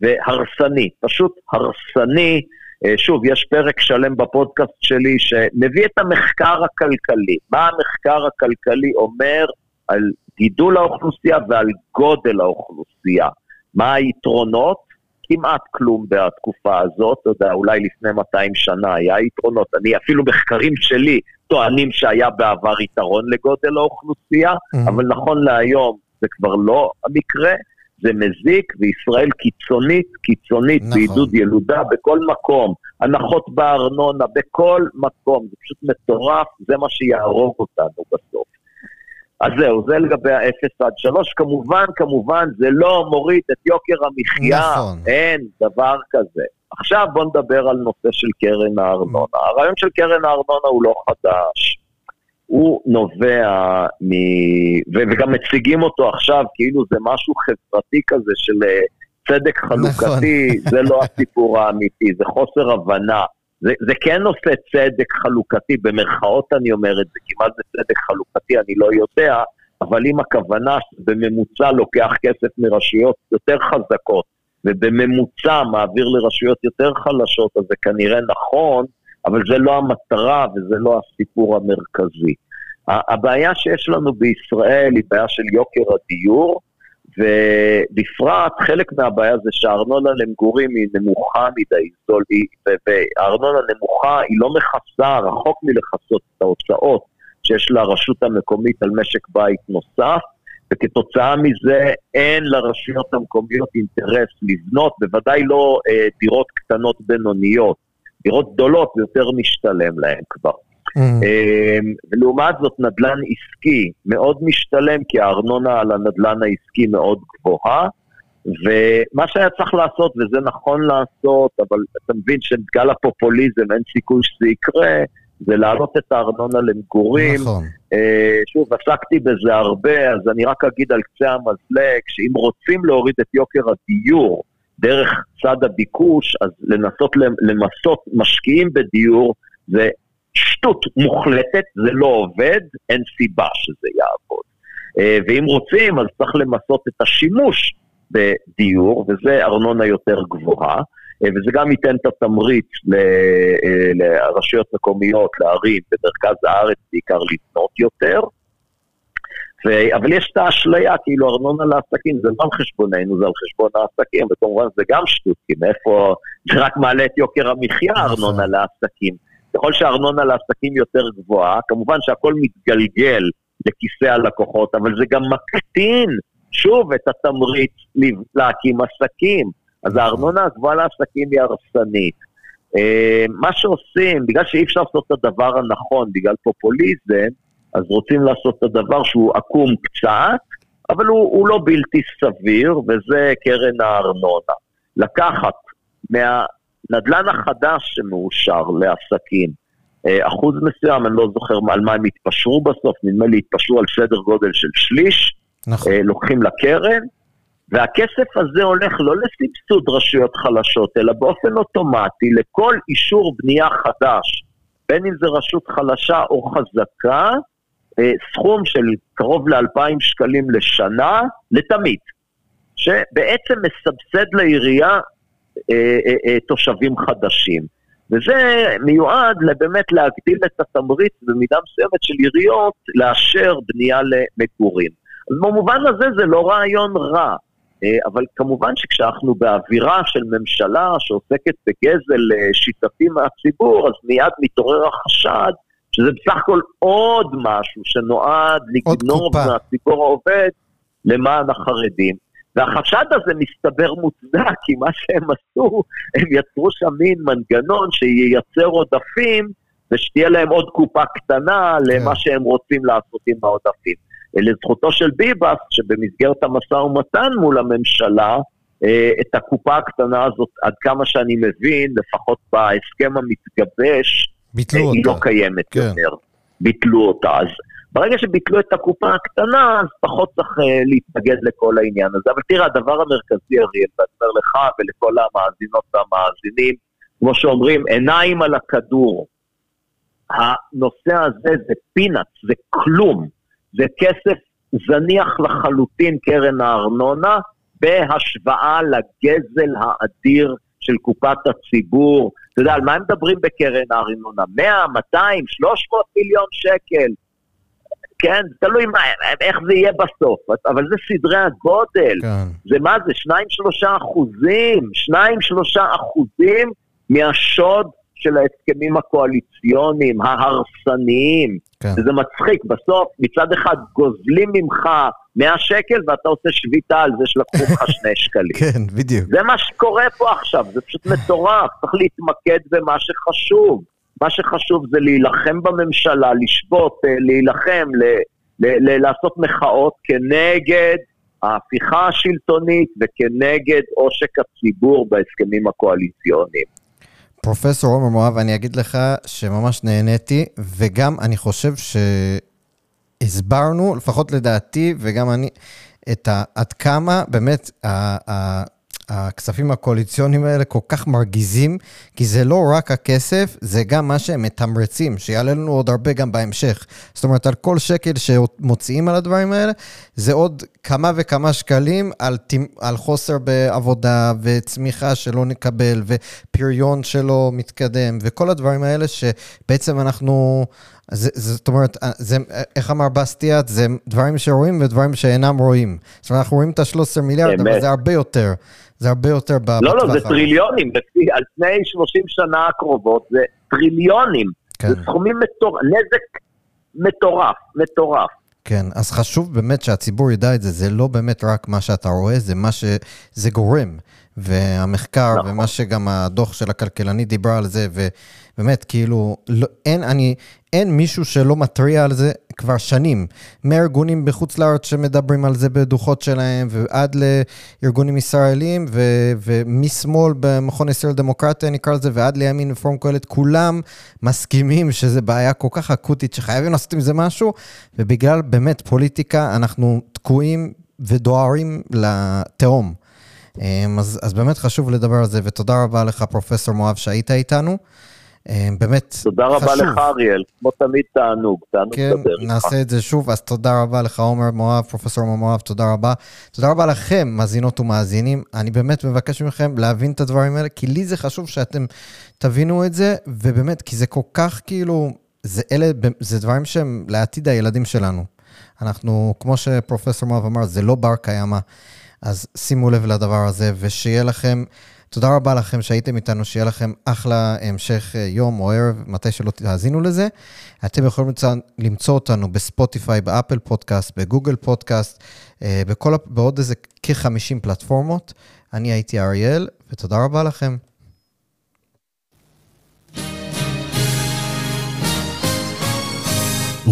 והרסני, פשוט הרסני. אה, שוב, יש פרק שלם בפודקאסט שלי שמביא את המחקר הכלכלי. מה המחקר הכלכלי אומר על גידול האוכלוסייה ועל גודל האוכלוסייה? מה היתרונות? כמעט כלום בתקופה הזאת, אתה יודע, אולי לפני 200 שנה היה יתרונות. אני, אפילו מחקרים שלי טוענים שהיה בעבר יתרון לגודל האוכלוסייה, mm-hmm. אבל נכון להיום זה כבר לא המקרה. זה מזיק, וישראל קיצונית, קיצונית נכון. בעידוד ילודה בכל מקום. הנחות בארנונה, בכל מקום. זה פשוט מטורף, זה מה שיהרוג אותנו בסוף. אז זהו, זה לגבי ה-0 עד 3. כמובן, כמובן, זה לא מוריד את יוקר המחיה. נכון. אין דבר כזה. עכשיו בואו נדבר על נושא של קרן הארנונה. הרעיון של קרן הארנונה הוא לא חדש. הוא נובע מ... ו... וגם מציגים אותו עכשיו כאילו זה משהו חברתי כזה של אה, צדק חלוקתי, נכון. זה לא הסיפור האמיתי, זה חוסר הבנה. זה, זה כן עושה צדק חלוקתי, במרכאות אני אומר את זה, מה זה צדק חלוקתי אני לא יודע, אבל אם הכוונה שבממוצע לוקח כסף מרשויות יותר חזקות, ובממוצע מעביר לרשויות יותר חלשות, אז זה כנראה נכון, אבל זה לא המטרה וזה לא הסיפור המרכזי. הבעיה שיש לנו בישראל היא בעיה של יוקר הדיור, ובפרט חלק מהבעיה זה שהארנונה למגורים היא נמוכה מדי, והארנונה נמוכה היא לא מכסה, רחוק מלכסות את ההוצאות שיש לרשות המקומית על משק בית נוסף, וכתוצאה מזה אין לרשויות המקומיות אינטרס לבנות, בוודאי לא אה, דירות קטנות בינוניות, דירות גדולות יותר משתלם להן כבר. Mm. אמ, ולעומת זאת נדל"ן עסקי מאוד משתלם כי הארנונה על הנדל"ן העסקי מאוד גבוהה ומה שהיה צריך לעשות, וזה נכון לעשות, אבל אתה מבין שגל הפופוליזם אין סיכוי שזה יקרה, זה להעלות את הארנונה למגורים. נכון. אה, שוב, עסקתי בזה הרבה, אז אני רק אגיד על קצה המזלג, שאם רוצים להוריד את יוקר הדיור דרך צד הביקוש, אז לנסות למסות משקיעים בדיור זה שטות מוחלטת, זה לא עובד, אין סיבה שזה יעבוד. אה, ואם רוצים, אז צריך למסות את השימוש בדיור, וזה ארנונה יותר גבוהה, אה, וזה גם ייתן את התמריץ אה, לרשויות מקומיות, לערים במרכז הארץ בעיקר לבנות יותר. ו... אבל יש את האשליה, כאילו ארנונה לעסקים זה לא על חשבוננו, זה על חשבון העסקים, וכמובן זה גם שטות, כי מאיפה, זה רק מעלה את יוקר המחיה, נכון. ארנונה לעסקים. ככל שהארנונה לעסקים יותר גבוהה, כמובן שהכל מתגלגל לכיסא הלקוחות, אבל זה גם מקטין שוב את התמריץ להקים עסקים. אז נכון. הארנונה הגבוהה לעסקים היא הרסנית. אה, מה שעושים, בגלל שאי אפשר לעשות את הדבר הנכון, בגלל פופוליזם, אז רוצים לעשות את הדבר שהוא עקום קצת, אבל הוא, הוא לא בלתי סביר, וזה קרן הארנונה. לקחת מה, נדל"ן החדש שמאושר לעסקים, אה, אחוז מסוים, אני לא זוכר על מה הם התפשרו בסוף, נדמה לי התפשרו על סדר גודל של שליש, נכון. אה, לוקחים לקרן, והכסף הזה הולך לא לסבסוד רשויות חלשות, אלא באופן אוטומטי לכל אישור בנייה חדש, בין אם זה רשות חלשה או חזקה, סכום של קרוב ל-2,000 שקלים לשנה לתמיד, שבעצם מסבסד לעירייה תושבים חדשים. וזה מיועד באמת להגדיל את התמריץ במידה מסוימת של עיריות לאשר בנייה למגורים. אז במובן הזה זה לא רעיון רע, אה, אבל כמובן שכשאנחנו באווירה של ממשלה שעוסקת בגזל אה, שיטתי מהציבור, אז מיד מתעורר החשד שזה בסך הכל עוד משהו שנועד לגנוב מהציבור העובד למען החרדים. והחשד הזה מסתבר מוצדק, כי מה שהם עשו, הם יצרו שם מין מנגנון שייצר עודפים ושתהיה להם עוד קופה קטנה למה כן. שהם רוצים לעשות עם העודפים. לזכותו של ביבס, שבמסגרת המשא ומתן מול הממשלה, אה, את הקופה הקטנה הזאת, עד כמה שאני מבין, לפחות בהסכם המתגבש, ביטלו היא אותה. לא קיימת כן. יותר. ביטלו אותה. אז ברגע שביטלו את הקופה הקטנה, אז פחות צריך uh, להתנגד לכל העניין הזה. אבל תראה, הדבר המרכזי, אריאל, ואני אומר לך ולכל המאזינות והמאזינים, כמו שאומרים, עיניים על הכדור. הנושא הזה זה פינאץ, זה כלום. זה כסף זניח לחלוטין, קרן הארנונה, בהשוואה לגזל האדיר של קופת הציבור. אתה יודע, על מה הם מדברים בקרן הארנונה? 100, 200, 300 מיליון שקל. כן, תלוי מה, איך זה יהיה בסוף, אבל זה סדרי הגודל. כן. זה מה זה, 2-3 אחוזים, 2-3 אחוזים מהשוד של ההסכמים הקואליציוניים, ההרסניים. כן. וזה מצחיק, בסוף מצד אחד גוזלים ממך 100 שקל ואתה עושה שביתה על זה שלקחו לך 2 שקלים. כן, בדיוק. זה מה שקורה פה עכשיו, זה פשוט מטורף, צריך להתמקד במה שחשוב. מה שחשוב זה להילחם בממשלה, לשבות, אה, להילחם, ל- ל- ל- לעשות מחאות כנגד ההפיכה השלטונית וכנגד עושק הציבור בהסכמים הקואליציוניים. פרופסור עומר מואב, אני אגיד לך שממש נהניתי, וגם אני חושב שהסברנו, לפחות לדעתי, וגם אני, את ה, עד כמה באמת הכספים הקואליציוניים האלה כל כך מרגיזים, כי זה לא רק הכסף, זה גם מה שהם מתמרצים, שיעלה לנו עוד הרבה גם בהמשך. זאת אומרת, על כל שקל שמוציאים על הדברים האלה, זה עוד כמה וכמה שקלים על, על חוסר בעבודה וצמיחה שלא נקבל ופריון שלא מתקדם, וכל הדברים האלה שבעצם אנחנו... זה, זאת אומרת, זה, איך אמר בסטיאט, זה דברים שרואים ודברים שאינם רואים. זאת אומרת, אנחנו רואים את ה-13 מיליארד, אבל זה הרבה יותר. זה הרבה יותר בטווח לא, לא, זה טריליונים. על פני 30 שנה הקרובות זה טריליונים. כן. זה סכומים מטורף, נזק מטורף, מטורף. כן, אז חשוב באמת שהציבור ידע את זה, זה לא באמת רק מה שאתה רואה, זה מה שזה גורם. והמחקר, נכון. ומה שגם הדוח של הכלכלנית דיברה על זה, ובאמת, כאילו, לא, אין, אני, אין מישהו שלא מתריע על זה כבר שנים. מארגונים בחוץ לארץ שמדברים על זה בדוחות שלהם, ועד לארגונים ישראלים, ו, ומשמאל במכון ישראל דמוקרטיה נקרא לזה, ועד לימין ופורום קהלת, כולם מסכימים שזו בעיה כל כך אקוטית, שחייבים לעשות עם זה משהו, ובגלל באמת פוליטיקה, אנחנו תקועים ודוהרים לתהום. אמ, אז, אז באמת חשוב לדבר על זה, ותודה רבה לך, פרופסור מואב, שהיית איתנו. אמ, באמת חשוב. תודה רבה. לך, אריאל. כמו תמיד תענוג, תענוג כן, לדבר איתך. כן, נעשה את זה שוב, אז תודה רבה לך, עומר מואב, פרופסור עומר מואב, תודה רבה. תודה רבה לכם, מאזינות ומאזינים. אני באמת מבקש מכם להבין את הדברים האלה, כי לי זה חשוב שאתם תבינו את זה, ובאמת, כי זה כל כך כאילו, זה אלה, זה דברים שהם לעתיד הילדים שלנו. אנחנו, כמו שפרופסור מואב אמר, זה לא בר קיימא. אז שימו לב לדבר הזה, ושיהיה לכם, תודה רבה לכם שהייתם איתנו, שיהיה לכם אחלה המשך אה, יום או ערב, מתי שלא תאזינו לזה. אתם יכולים למצוא, למצוא אותנו בספוטיפיי, באפל פודקאסט, בגוגל פודקאסט, אה, בכל, בעוד איזה כ-50 פלטפורמות. אני הייתי אריאל, ותודה רבה לכם.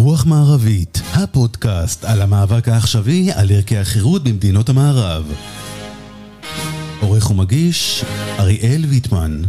רוח מערבית, הפודקאסט על המאבק העכשווי על ערכי החירות במדינות המערב. עורך ומגיש, אריאל ויטמן.